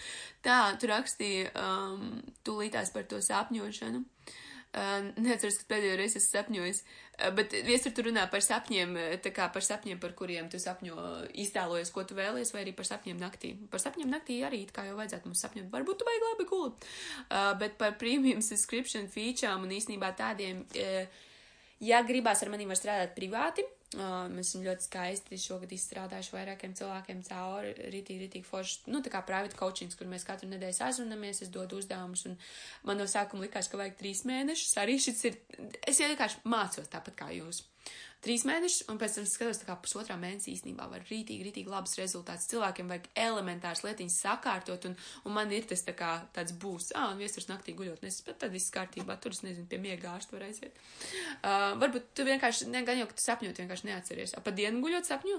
tā, tu rakstīji um, tūlītās par to sapņošanu. Uh, Uh, neatceros, ka pēdējo reizi esmu sapņojis, uh, bet viestur tur runā par sapņiem, kā par sapņiem, par kuriem tu sapņo, iztēlojies, ko tu vēlies, vai arī par sapņiem naktī. Par sapņiem naktī arī, kā jau vajadzētu mums sapņot, varbūt tu vajag labi gult, uh, bet par premium subscription feature un īstenībā tādiem, uh, ja gribās ar maniem var strādāt privāti, Uh, mēs esam ļoti skaisti šogad izstrādājuši vairākiem cilvēkiem cauri, ritīgi, ritīgi forši, nu, tā kā private coachings, kur mēs katru nedēļu sazvanamies, es dodu uzdevumus, un man no sākuma likās, ka vajag trīs mēnešus, arī šis ir, es vienkārši mācos tāpat kā jūs trīs mēnešus, un pēc tam skatos, kā pusotrā mēnesī īstenībā var rītīgi, rītīgi labs rezultāts. Cilvēkiem vajag elementārs lietiņas sakārtot, un, un man ir tas tā kā tāds būs, ā, un viesturs naktī guļot, nes, bet tad viss kārtībā, tur es nezinu, pie miega ārstu var aiziet. Uh, varbūt tu vienkārši, ne, gan jau, ka tu sapņot, vienkārši neatceries. A, pa dienu guļot sapņo?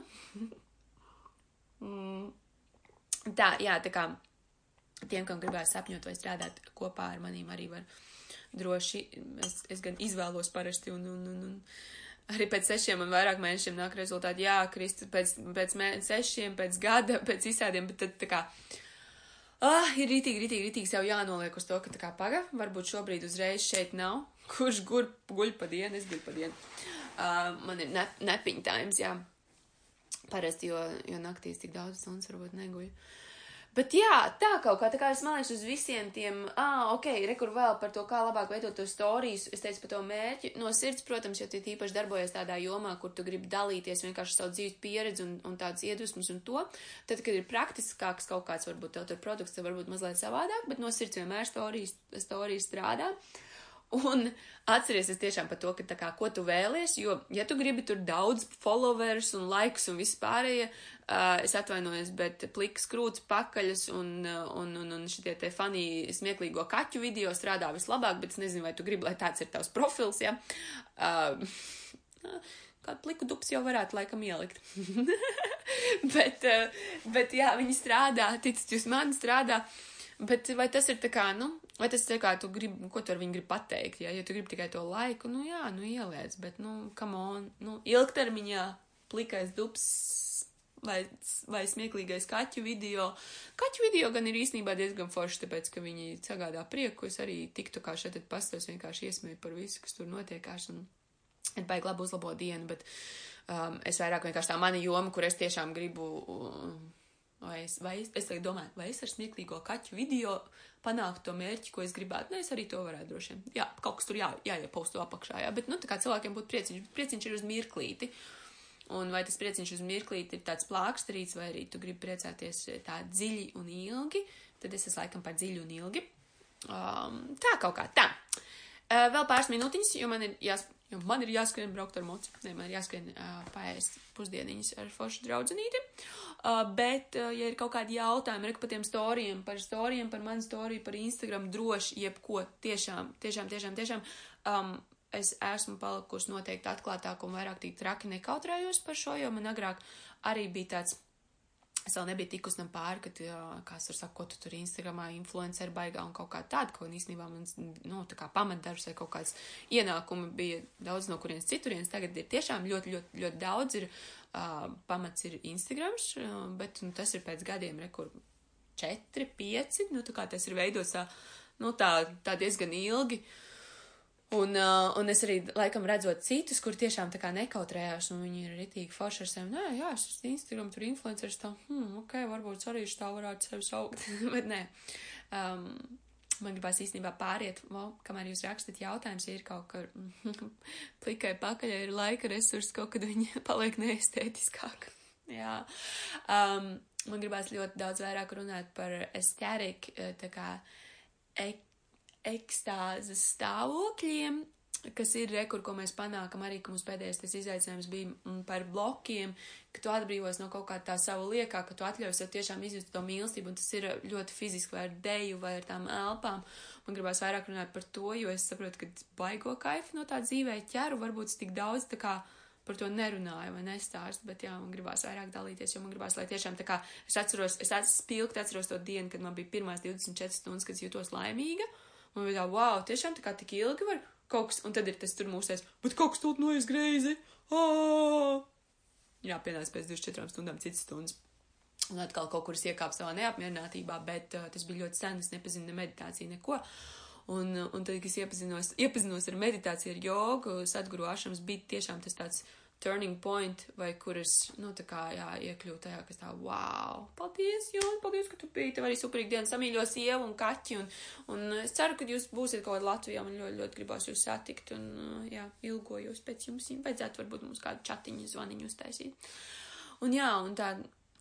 mm. Tā, jā, tā kā tiem, kam gribēs sapņot vai strādāt kopā ar manīm, arī var droši, es, es gan izvēlos parasti un, un, un, un arī pēc sešiem un vairāk mēnešiem nāk rezultāti. Jā, Kristi, pēc, pēc sešiem, pēc gada, pēc visādiem, bet tad tā kā. Ah, ir rītīgi, rītīgi, rītīgi sev jānoliek uz to, ka tā kā paga, varbūt šobrīd uzreiz šeit nav. Kurš gur, guļ pa dienu, es guļu pa dienu. Uh, man ir ne, nepiņa times, jā. Parasti, jo, jo naktīs tik daudz stundas varbūt neguļu. Uh, Bet jā, tā kaut kā, tā kā es mālēšu uz visiem tiem, ah, ok, rekur vēl par to, kā labāk veidot to storijas, es teicu par to mērķi, no sirds, protams, jo tu tīpaši darbojies tādā jomā, kur tu gribi dalīties vienkārši savu dzīves pieredzi un, un tāds iedvesmas un to, tad, kad ir praktiskāks kaut kāds, varbūt tev tur produkts, tev varbūt mazliet savādāk, bet no sirds vienmēr storijas strādā. Un atcerieties tiešām par to, ka tā kā, ko tu vēlies, jo, ja tu gribi tur daudz followers un laikus un vispārējie, uh, es atvainojos, bet pliks krūts pakaļas un, un, un, un šitie te fanī smieklīgo kaķu video strādā vislabāk, bet es nezinu, vai tu gribi, lai tāds ir tavs profils, ja. Uh, kādu pliku dups jau varētu laikam ielikt. bet, uh, bet jā, viņi strādā, ticat jūs mani strādā. Bet vai tas ir tā kā, nu, vai tas ir tā kā tu gribi, ko tu ar viņu gribi pateikt, jā, ja tu gribi tikai to laiku, nu jā, nu ieliec, bet, nu, come on, nu, ilgtermiņā plikais dups vai, vai smieklīgais kaķu video. Kaķu video gan ir īstenībā diezgan forši, tāpēc, ka viņi sagādā prieku, es arī tiktu kā šeit pastos vienkārši iesmēju par visu, kas tur notiekās, un ir baigi labi uzlabot dienu, bet um, es vairāk vienkārši tā mana joma, kur es tiešām gribu, um, vai es, vai es, es domāju, vai es ar smieklīgo kaķu video panāktu to mērķi, ko es gribētu, nu, es arī to varētu droši vien. Jā, kaut kas tur jā, jāiepausto apakšā, jā, bet, nu, tā kā cilvēkiem būtu prieciņš, prieciņš ir uz mirklīti. Un vai tas prieciņš uz mirklīti ir tāds plāksterīts, vai arī tu gribi priecāties tā dziļi un ilgi, tad es esmu laikam par dziļu un ilgi. Um, tā kaut kā tā. Uh, vēl pāris minūtiņas, jo man ir jās, Jo man ir jāskrien braukt ar moci, ne, man ir jāskrien uh, paēst pusdieniņas ar foršu draudzenīti. Uh, bet, uh, ja ir kaut kādi jautājumi, reku par tiem storijiem, par storijiem, par manu storiju, par Instagram, droši jebko, tiešām, tiešām, tiešām, tiešām, um, es esmu palikusi noteikti atklātāk un vairāk tik traki nekautrējos par šo, jo man agrāk arī bija tāds Es vēl nebiju tikus tam pāri, kad, kāds tur saka, ko tu tur Instagramā influencer baigā un kaut kā tāda, ko īstenībā man, nu, tā kā pamatdarbs vai kaut kāds ienākumi bija daudz no kurienes citurienes. Tagad ir tiešām ļoti, ļoti, ļoti daudz ir, uh, pamats ir Instagrams, uh, bet, nu, tas ir pēc gadiem, re, kur četri, pieci, nu, tā kā tas ir veidots tā, nu, tā, tā diezgan ilgi. Uh, Un, uh, un es arī laikam redzot citus, kur tiešām tā kā nekautrējās, un viņi ir ritīgi forši ar sevi. Nē, jā, es esmu Instagram, tur influenceris tā, hmm, ok, varbūt arī tā varētu sevi saukt, bet nē. Um, man gribās īstenībā pāriet, well, kamēr jūs rakstat jautājums, ja ir kaut kā plikai pakaļ, ir laika resursi, kaut kad viņi paliek neestētiskāk. jā. Um, man gribās ļoti daudz vairāk runāt par estēriku, tā kā ek ekstāzes stāvokļiem, kas ir rekur, ko mēs panākam arī, ka mums pēdējais tas izaicinājums bija mm, par blokiem, ka tu atbrīvos no kaut kā tā sava liekā, ka tu atļauj sev tiešām izjust to mīlestību, un tas ir ļoti fiziski vai ar deju vai ar tām elpām. Man gribās vairāk runāt par to, jo es saprotu, ka baigo kaifu no tā dzīvē ķeru, varbūt tik daudz tā kā par to nerunāju vai nestāstu, bet jā, man gribās vairāk dalīties, jo man gribās, lai tiešām tā kā es atceros, es atceros spilgti atceros to dienu, kad man bija pirmās 24 stundas, kad es jutos laimīga. Un bija tā, wow, tiešām tā kā tik ilgi var kaut kas, un tad ir tas tur mūsēs, bet kaut kas tur noies greizi. Oh! Jā, pienāca pēc 24 stundām citas stundas. Un atkal kaut kur iekāp savā neapmierinātībā, bet uh, tas bija ļoti sen, es nepazinu ne meditāciju, neko. Un, un tad, kad es iepazinos, iepazinos ar meditāciju, ar jogu, sadguru ašams, bija tiešām tas tāds turning point, vai kuras, nu, tā kā, jā, iekļūt tajā, kas tā, wow, paldies, Jon, paldies, ka tu biji, tev arī superīgi diena samīļo sievu un kaķi, un, un es ceru, ka jūs būsiet kaut kādā Latvijā, man ļoti, ļoti gribās jūs satikt, un, jā, ilgojos pēc jums, vajadzētu varbūt mums kādu čatiņu, zvaniņu uztaisīt. Un jā, un tā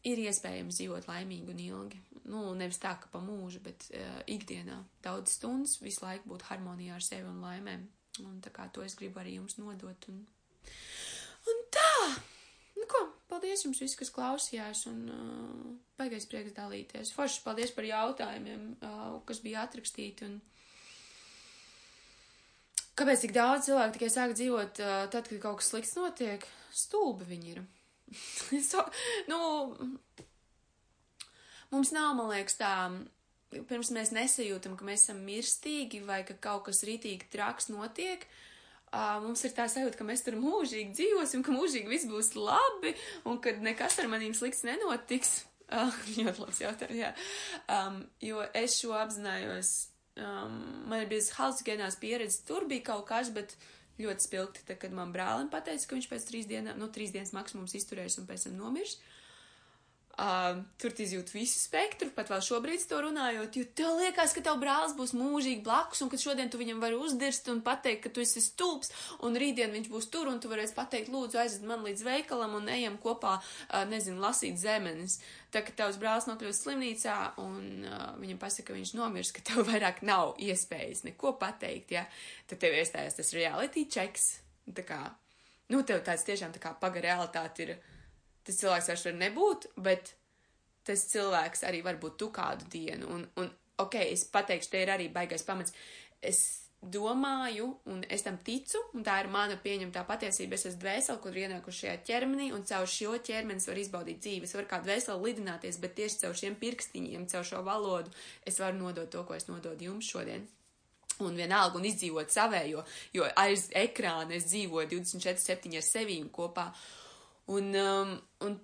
ir iespējams dzīvot laimīgi un ilgi. Nu, nevis tā, ka pa mūžu, bet uh, ikdienā daudz stundas visu laiku būt harmonijā ar sevi un laimēm. Un tā kā to es gribu arī jums nodot. Un! Nu ko, paldies jums viss, kas klausījās, un uh, baigais prieks dalīties. Forši paldies par jautājumiem, uh, kas bija atrakstīti, un kāpēc tik daudz cilvēku tikai sāk dzīvot uh, tad, kad kaut kas slikts notiek? Stulbi viņi ir. so, nu, mums nav, man liekas, tā, pirms mēs nesajūtam, ka mēs esam mirstīgi vai ka kaut kas ritīgi traks notiek, uh, mums ir tā sajūta, ka mēs tur mūžīgi dzīvosim, ka mūžīgi viss būs labi un ka nekas ar manīm slikts nenotiks. Uh, ļoti labs jautājums, jā. Um, jo es šo apzinājos, um, man ir bijusi halucinogēnās pieredze, tur bija kaut kas, bet ļoti spilgti, tad, kad man brālim pateica, ka viņš pēc trīs dienām, nu, trīs dienas maksimums izturēs un pēc tam nomirs. Uh, tur izjūt visu spektru, pat vēl šobrīd to runājot, jo tev liekas, ka tev brālis būs mūžīgi blakus, un ka šodien tu viņam vari uzdirst un pateikt, ka tu esi stulbs, un rītdien viņš būs tur, un tu varēsi pateikt, lūdzu, aizved man līdz veikalam un ejam kopā, uh, nezinu, lasīt zemenes. Tā kā tavs brālis nokļūst slimnīcā, un uh, viņam pasaka, ka viņš nomirs, ka tev vairāk nav iespējas neko pateikt, ja, tad tev iestājas tas reality checks. Tā kā, nu, tev tāds tiešām tā kā paga realitāte ir tas cilvēks vairs var nebūt, bet tas cilvēks arī var būt tu kādu dienu. Un, un ok, es pateikšu, te ir arī baigais pamats. Es domāju, un es tam ticu, un tā ir mana pieņemtā patiesība. Es esmu dvēseli, kur ienākuši šajā ķermenī, un caur šo ķermeni var izbaudīt dzīvi. Es varu kā dvēseli lidināties, bet tieši caur šiem pirkstiņiem, caur šo valodu, es varu nodot to, ko es nododu jums šodien. Un vienalga, un izdzīvot savējo, jo aiz ekrāna es dzīvoju 24-7 ar sevīm kopā. Un, um, un,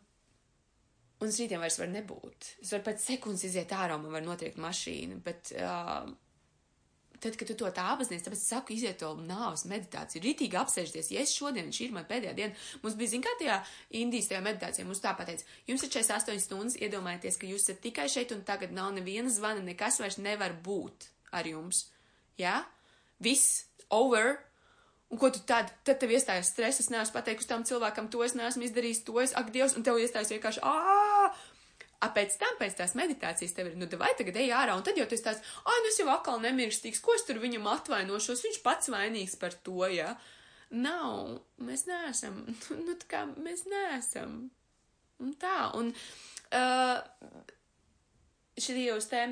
un es rītdien vairs varu nebūt. Es varu pēc sekundes iziet ārā, man var notriekt mašīna, bet uh, tad, kad tu to tā apzinājies, tāpēc es saku, iziet to nāves meditāciju, ritīgi apsēžties, ja es šodien, šī ir man pēdējā diena, mums bija, zin kā tajā Indijas tajā meditācijā, mums tā pateica, jums ir 48 stundas, iedomājieties, ka jūs esat tikai šeit un tagad nav neviena zvana, nekas vairs nevar būt ar jums. Jā? Ja? Viss, over, Un ko tu tad, tad tev iestājas stress, es neesmu pateikusi tam cilvēkam, to es neesmu izdarījis, to es, ak, Dievs, un tev iestājas vienkārši, ā, A pēc tam, pēc tās meditācijas, tev ir, nu, vai tagad ej ārā, un tad jau esi tāds, ah, nu es jau atkal nemirstīgs, ko es tur viņam atvainošos, viņš pats vainīgs par to, ja? Nav, mēs neesam, nu, tā kā mēs neesam. Un tā, un uh, šī jūs te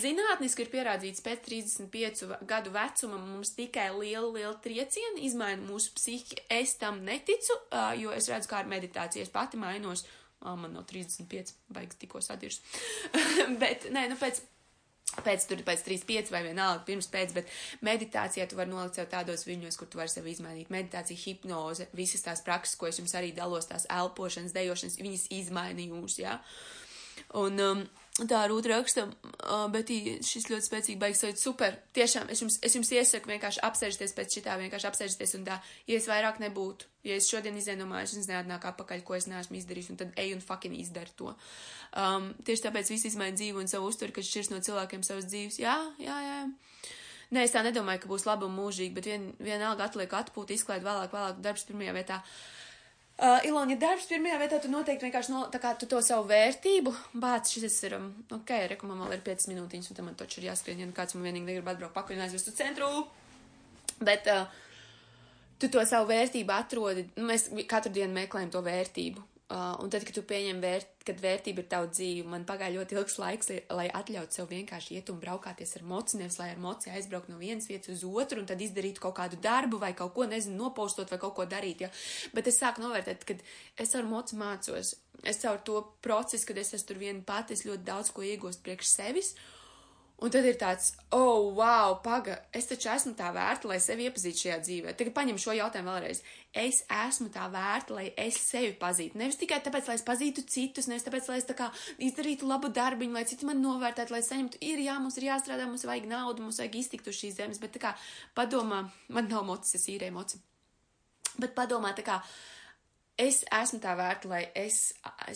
Zinātniski ir pierādīts, pēc 35 gadu vecuma mums tikai liela, liela trieciena izmaina mūsu psihi. Es tam neticu, jo es redzu, kā ar meditāciju es pati mainos. Man no 35 baigs tikko sadirs. bet, nē, nu pēc pēc tur, pēc 3, 5 vai vienalga, pirms pēc, bet meditācijā tu vari nolikt sev tādos viļņos, kur tu vari sevi izmainīt. Meditācija, hipnoze, visas tās prakses, ko es jums arī dalos, tās elpošanas, dejošanas, viņas izmainījuši, jā. Ja? Un, um, Tā rūta raksta, bet šis ļoti spēcīgi baigs sajūt super. Tiešām, es jums, es jums iesaku vienkārši apsēžties pēc šitā, vienkārši apsēžties un tā, ja es vairāk nebūtu, ja es šodien izēju no mājas, es neatnāku apakaļ, ko es neesmu izdarījis, un tad eju un fucking izdara to. Um, tieši tāpēc viss izmaina dzīvi un savu uzturu, kas šķirs no cilvēkiem savas dzīves. Jā, jā, jā. Nē, es tā nedomāju, ka būs laba un mūžīga, bet vien, vienalga atliek atpūta, izklaid vēlāk, vēlāk darbs pirmajā vietā. Uh, Uh, Ilona, ja darbs pirmajā vietā, tu noteikti vienkārši no, tu to savu vērtību bāc, šis ir, um, ok, reku man vēl ir 5 minūtiņas, un tam man taču ir jāskrien, ja nu kāds man vienīgi negrib atbraukt pakaļ un aizvest uz centru. Bet, uh, tu to savu vērtību atrodi, nu, mēs katru dienu meklējam to vērtību. Uh, un tad, kad tu pieņem vērt, kad vērtība ir tava dzīve, man pagāja ļoti ilgs laiks, lai, atļautu sev vienkārši iet un braukāties ar moci, nevis lai ar moci aizbraukt no vienas vietas uz otru un tad izdarītu kaut kādu darbu vai kaut ko, nezinu, nopostot vai kaut ko darīt, ja. Bet es sāku novērtēt, kad es ar moci mācos, es caur to procesu, kad es esmu tur viena pati, es ļoti daudz ko iegūstu priekš sevis. Uh, Un tad ir tāds, oh, wow, paga, es taču esmu tā vērta, lai sevi iepazītu šajā dzīvē. Tagad paņem šo jautājumu vēlreiz. Es esmu tā vērta, lai es sevi pazītu. Nevis tikai tāpēc, lai es pazītu citus, nevis tāpēc, lai es tā kā izdarītu labu darbiņu, lai citi man novērtētu, lai saņemtu, ir jā, mums ir jāstrādā, mums vajag naudu, mums vajag iztikt uz šīs zemes, bet tā kā padomā, man nav mocis, es īrēju moci. Bet padomā, tā kā es esmu tā vērta, lai es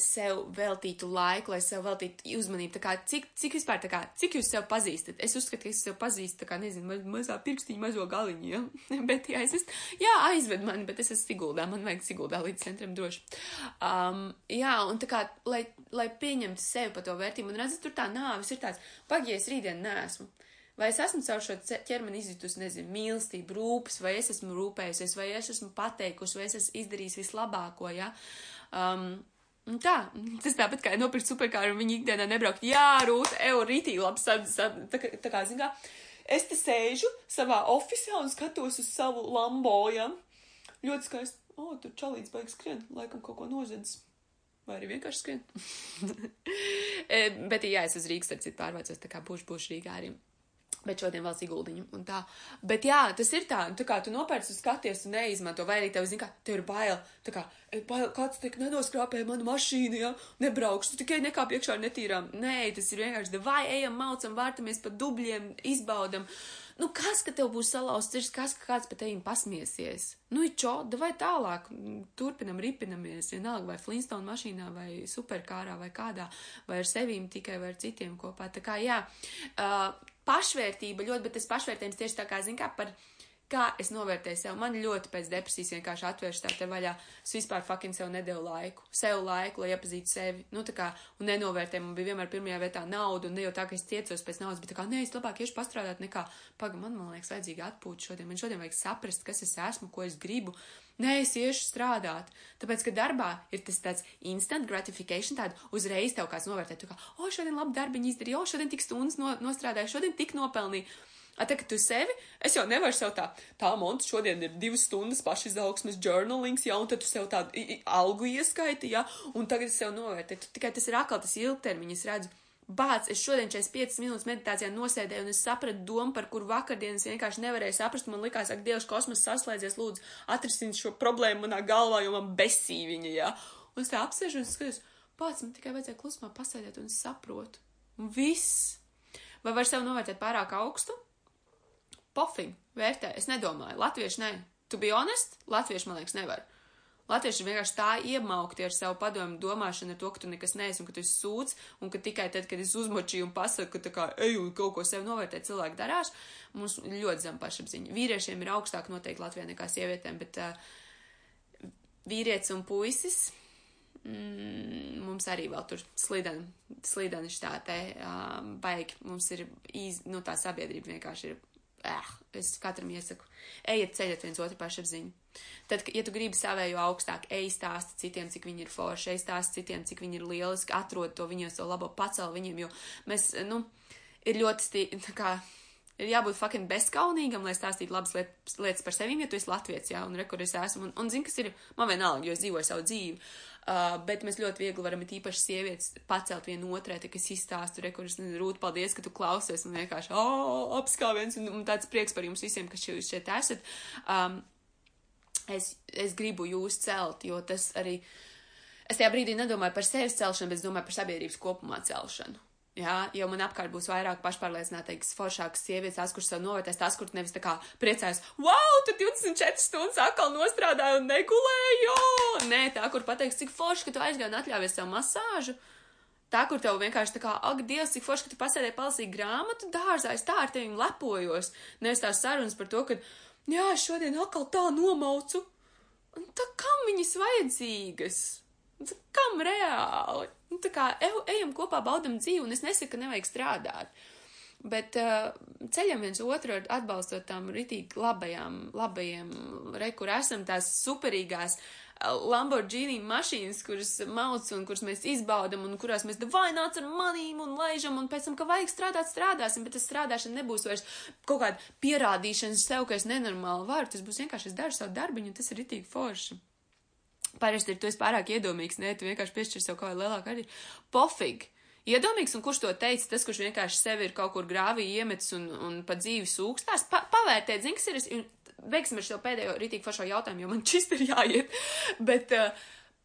sev veltītu laiku, lai sev veltītu uzmanību. Tā kā, cik, cik vispār, kā, cik jūs sev pazīstat? Es uzskatu, ka es sev pazīstu, tā kā, nezinu, maz, mazā pirkstiņa, mazo galiņu, ja? bet, ja es esmu, jā, aizved mani, bet es esmu Siguldā, man vajag Siguldā līdz centram droši. Um, jā, un tā kā, lai, lai pieņemtu sevi pa to vērtību, un redzat, tur tā nāvis ir tāds, pagies rītdien nesmu. Vai es esmu caur šo ķermeni izjutusi, nezinu, mīlestību, rūpes, vai es esmu rūpējusies, vai es esmu pateikusi, vai es esmu izdarījis vislabāko, ja? Um, tā, tas tāpat kā nopirkt superkāru un viņi ikdienā nebraukt, jā, rūta, evo, rītī, labi, sad, sad, tā, tā kā, zin kā, es te sēžu savā ofisā un skatos uz savu lambo, ja? Ļoti skaisti, o, tur čalīts baigs skrien, laikam kaut ko noziedzis. Vai arī vienkārši skrien. E, bet, jā, es uz Rīgas, starp citu, pārvācos, tā kā būšu, būšu Rīgā arī. Bet šodien valsts ieguldījumu un tā. Bet jā, tas ir tā, tā kā tu nopērci, skaties un neizmanto, vai arī tev, zini, kā, tev ir bail, tā kā, "Ej, bail kāds tik nenoskrāpē manu mašīnu, ja, nebraukšu, tikai nekāp iekšā ar netīrām. Nē, tas ir vienkārši, vai ejam, maucam, vārtamies pa dubļiem, izbaudam. Nu, kas, ka tev būs salauzts sirds, kas, ka kāds pat tevim pasmiesies? Nu, čo, vai tālāk, turpinam, ripinamies, vienalga, vai Flintstone mašīnā, vai superkārā, vai kādā, vai ar sevīm tikai, vai ar citiem kopā. Tā kā, jā, uh, pašvērtība ļoti, bet tas pašvērtējums tieši tā kā, zin kā, par, kā es novērtēju sev. Man ļoti pēc depresijas vienkārši atvērš tā te vaļā. Es vispār fucking sev nedevu laiku. Sev laiku, lai iepazītu sevi. Nu, tā kā, un nenovērtēju, man bija vienmēr pirmajā vietā nauda, un ne jau tā, ka es ciecos pēc naudas, bet tā kā, nē, es labāk iešu pastrādāt nekā, paga, man, man liekas, vajadzīga atpūta šodien. Man šodien vajag saprast, kas es esmu, ko es gribu. Nē, es iešu strādāt. Tāpēc, ka darbā ir tas tāds instant gratification, tāda uzreiz tev kāds novērtē, tu kā, o, šodien labi darbiņu izdarīju, o, šodien tik stundas no, nostrādāju, šodien tik nopelnīju. A, tā, ka tu sevi, es jau nevaru sev tā, tā monta šodien ir divas stundas pašizaugsmes journalings, jā, un tad tu sev tādu algu ieskaiti, jā, un tagad es sev novērtēju. Tikai tas ir atkal tas ilgtermiņa, es redzu. Bāc, es šodien 45 minūtes meditācijā nosēdēju, un es sapratu domu, par kuru vakardienas vienkārši nevarēju saprast. Man likās, ak, Dievs, kosmos saslēdzies, lūdzu, atrisini šo problēmu manā galvā, jo man besī viņa, jā. Un es tā apsēžu un skatos, bāc, man tikai vajadzēja klusumā pasēdēt, un es saprotu. Un viss. Vai var sev novērtēt pārāk augstu? Pofing, vērtē, es nedomāju. Latvieši nē. To be honest, latvieši, man liekas, nevar. Latvieši vienkārši tā iemaukti ar savu padomu domāšanu, ar to, ka tu nekas neesi un ka tu esi sūds, un ka tikai tad, kad es uzmočīju un pasaku, ka tā kā eju kaut ko sev novērtēt, cilvēki darās, mums ļoti zem pašapziņa. Vīriešiem ir augstāk noteikti Latvijā nekā sievietēm, bet uh, vīrietis un puisis mm, mums arī vēl tur slideni, slideni šitā te uh, baigi. Mums ir īz, nu tā sabiedrība vienkārši ir eh, es katram iesaku, ejiet ceļot viens otru pašapziņu. Tad, ja tu gribi savēju augstāk, ej stāsti citiem, cik viņi ir forši, ej stāsti citiem, cik viņi ir lieliski, atrod to viņos to labo pacel viņiem, jo mēs, nu, ir ļoti, stī, kā, ir jābūt fucking bezskaunīgam, lai stāstītu labas lietas, lietas par sevi, ja tu esi latviets, jā, un rekur es esmu, un, un zini, kas ir, man vienalga, jo es dzīvoju savu dzīvi, uh, bet mēs ļoti viegli varam, it īpaši sievietes, pacelt vienu otrai, tā, kas izstāstu, rekur es rūt, paldies, ka tu klausies, un vienkārši, oh, apskāviens, un, un tāds prieks par jums visiem, kas jūs šeit esat. Um, es, es gribu jūs celt, jo tas arī, es tajā brīdī nedomāju par sevis celšanu, bet es domāju par sabiedrības kopumā celšanu. Jā, jo man apkārt būs vairāk pašpārliecinātākas, foršākas sievietes, tās, kuras sev novērtēs, tās, kuras nevis tā kā priecājas, wow, tu 24 stundas atkal nostrādāji un negulēji, jo! Nē, tā, kur pateiks, cik forši, ka tu aizgāji un atļāvies sev masāžu. Tā, kur tev vienkārši tā kā, ak, Dievs, cik forši, ka tu pasēdēji palasīt grāmatu dārzā, es tā ar tevi lepojos. Nevis tās sarunas par to, ka, jā, šodien atkal tā nomaucu. Un tā kam viņas vajadzīgas? Tā kam reāli? Nu, tā kā ej, ejam kopā, baudam dzīvi, un es nesaku, ka nevajag strādāt. Bet uh, ceļam viens otru atbalstot tām ritīgi labajām, labajiem, re, kur esam tās superīgās uh, Lamborghini mašīnas, kuras mauc un kuras mēs izbaudam un kurās mēs vaināts ar manīm un laižam un pēc tam, ka vajag strādāt, strādāsim, bet tas strādāšana nebūs vairs kaut kāda pierādīšana sev, ka es nenormāli varu, tas būs vienkārši es daru savu darbiņu un tas ir ritīgi forši. Parasti ir tu esi pārāk iedomīgs, nē, tu vienkārši piešķir sev kādu lielāku arī. Pofig! Iedomīgs, un kurš to teica, tas, kurš vienkārši sevi ir kaut kur grāvī iemetis un, un pa dzīvi sūkstās, pa, pavērtēt, zini, kas ir, beigsim ar šo pēdējo rītīgi foršo jautājumu, jo man šis ir jāiet, bet uh,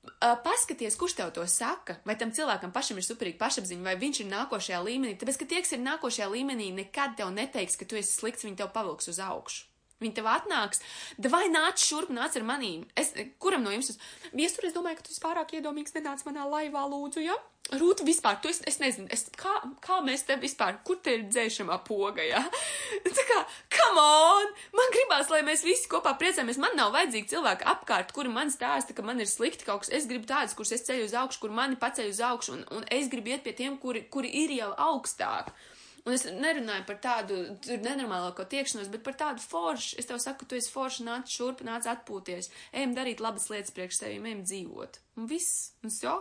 uh, paskaties, kurš tev to saka, vai tam cilvēkam pašam ir superīga pašapziņa, vai viņš ir nākošajā līmenī, tāpēc, ka tie, kas ir nākošajā līmenī, nekad tev neteiks, ka tu esi slikts, viņi tev pavilks uz augšu. Viņi tev atnāks, vai nāc šurp, nāc ar manīm. Es, kuram no jums? Viestur, es domāju, ka tu esi pārāk iedomīgs, nenāc manā laivā, lūdzu, ja? Rūta, vispār, tu, es, es nezinu, es, kā, kā mēs te vispār, kur te ir dzēšamā poga, ja? Tā kā, come on! Man gribās, lai mēs visi kopā priecājamies. Man nav vajadzīgi cilvēki apkārt, kuri man stāsta, ka man ir slikti kaut kas. Es gribu tādus, kurus es ceļu uz augšu, kur mani paceļ uz augšu, un, un es gribu iet pie tiem, kuri, kuri ir jau augstāk. Un es nerunāju par tādu nenormālāko tiekšanos, bet par tādu foršu. Es tev saku, tu esi forši, nāc šurp, nāc atpūties, ejam darīt labas lietas priekš sevi, ejam dzīvot. Un viss, un so.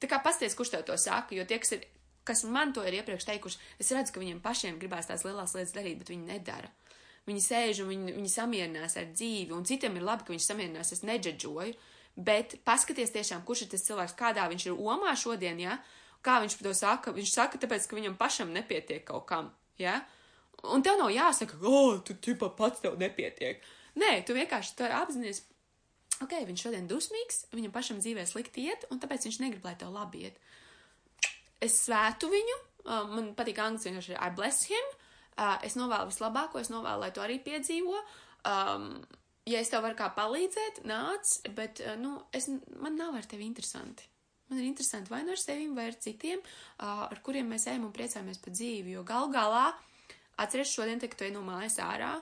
Tā kā pasties, kurš tev to saka, jo tie, kas ir, kas man to ir iepriekš teikuši, es redzu, ka viņiem pašiem gribās tās lielās lietas darīt, bet viņi nedara. Viņi sēž un viņi, viņi samierinās ar dzīvi, un citiem ir labi, ka viņš samierinās, es neģedžoju, bet paskaties tiešām, kurš ir tas cilvēks, kādā viņš ir omā šodien, ja? Kā viņš to saka? Viņš saka, tāpēc, ka viņam pašam nepietiek kaut kam, ja? Un tev nav jāsaka, o, oh, tu tipa pats tev nepietiek. Nē, tu vienkārši to apzinājies. Ok, viņš šodien dusmīgs, viņam pašam dzīvē slikti iet, un tāpēc viņš negrib, lai tev labi iet. Es svētu viņu, man patīk angļu vienkārši I bless him, es novēlu vislabāko, es novēlu, lai tu arī piedzīvo. Um, ja es tev varu kā palīdzēt, nāc, bet, nu, es, man nav ar tevi interesanti. Man ir interesanti vai nu ar sevi, vai ar citiem, ar kuriem mēs ejam un priecājamies par dzīvi, jo gal galā atceries šodien, te, ka tu ej no mājas ārā,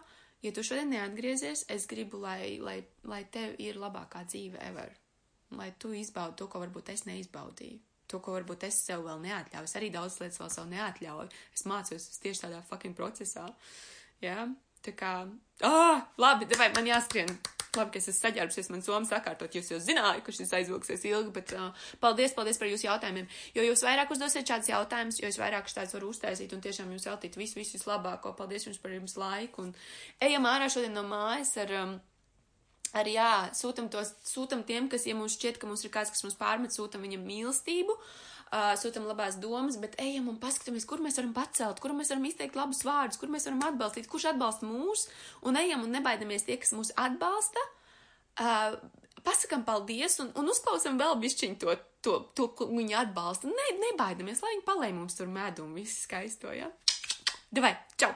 ja tu šodien neatgriezies, es gribu, lai, lai, lai tev ir labākā dzīve ever. Lai tu izbaudi to, ko varbūt es neizbaudīju. To, ko varbūt es sev vēl neatļauju. Es arī daudz lietas vēl sev neatļauju. Es mācos tieši tādā fucking procesā. Jā, ja? tā kā, ah, labi, vai man jāskrien Labi, ka es esmu saģērbusies, man somas sakārtot, jūs jau zināju, ka šis aizvilksies ilgi, bet uh, paldies, paldies par jūsu jautājumiem. Jo jūs vairāk uzdosiet šādus jautājumus, jo es vairāk šādus varu uztaisīt un tiešām jums veltīt visu, visu vislabāko. Paldies jums par jums laiku un ejam ārā šodien no mājas ar. Um, arī jā, sūtam, tos, sūtam tiem, kas, ja mums šķiet, ka mums ir kāds, kas mums pārmet, sūtam viņam mīlestību, uh, sūtam labās domas, bet ejam un paskatāmies, kur mēs varam pacelt, kur mēs varam izteikt labus vārdus, kur mēs varam atbalstīt, kurš atbalsta mūs, un ejam un nebaidamies tie, kas mūs atbalsta. Uh, pasakam paldies un, un uzklausam vēl bišķiņu to, to, to, ko viņi atbalsta. Ne, nebaidamies, lai viņi palēj mums tur medu un visu skaisto, ja? Davai, čau!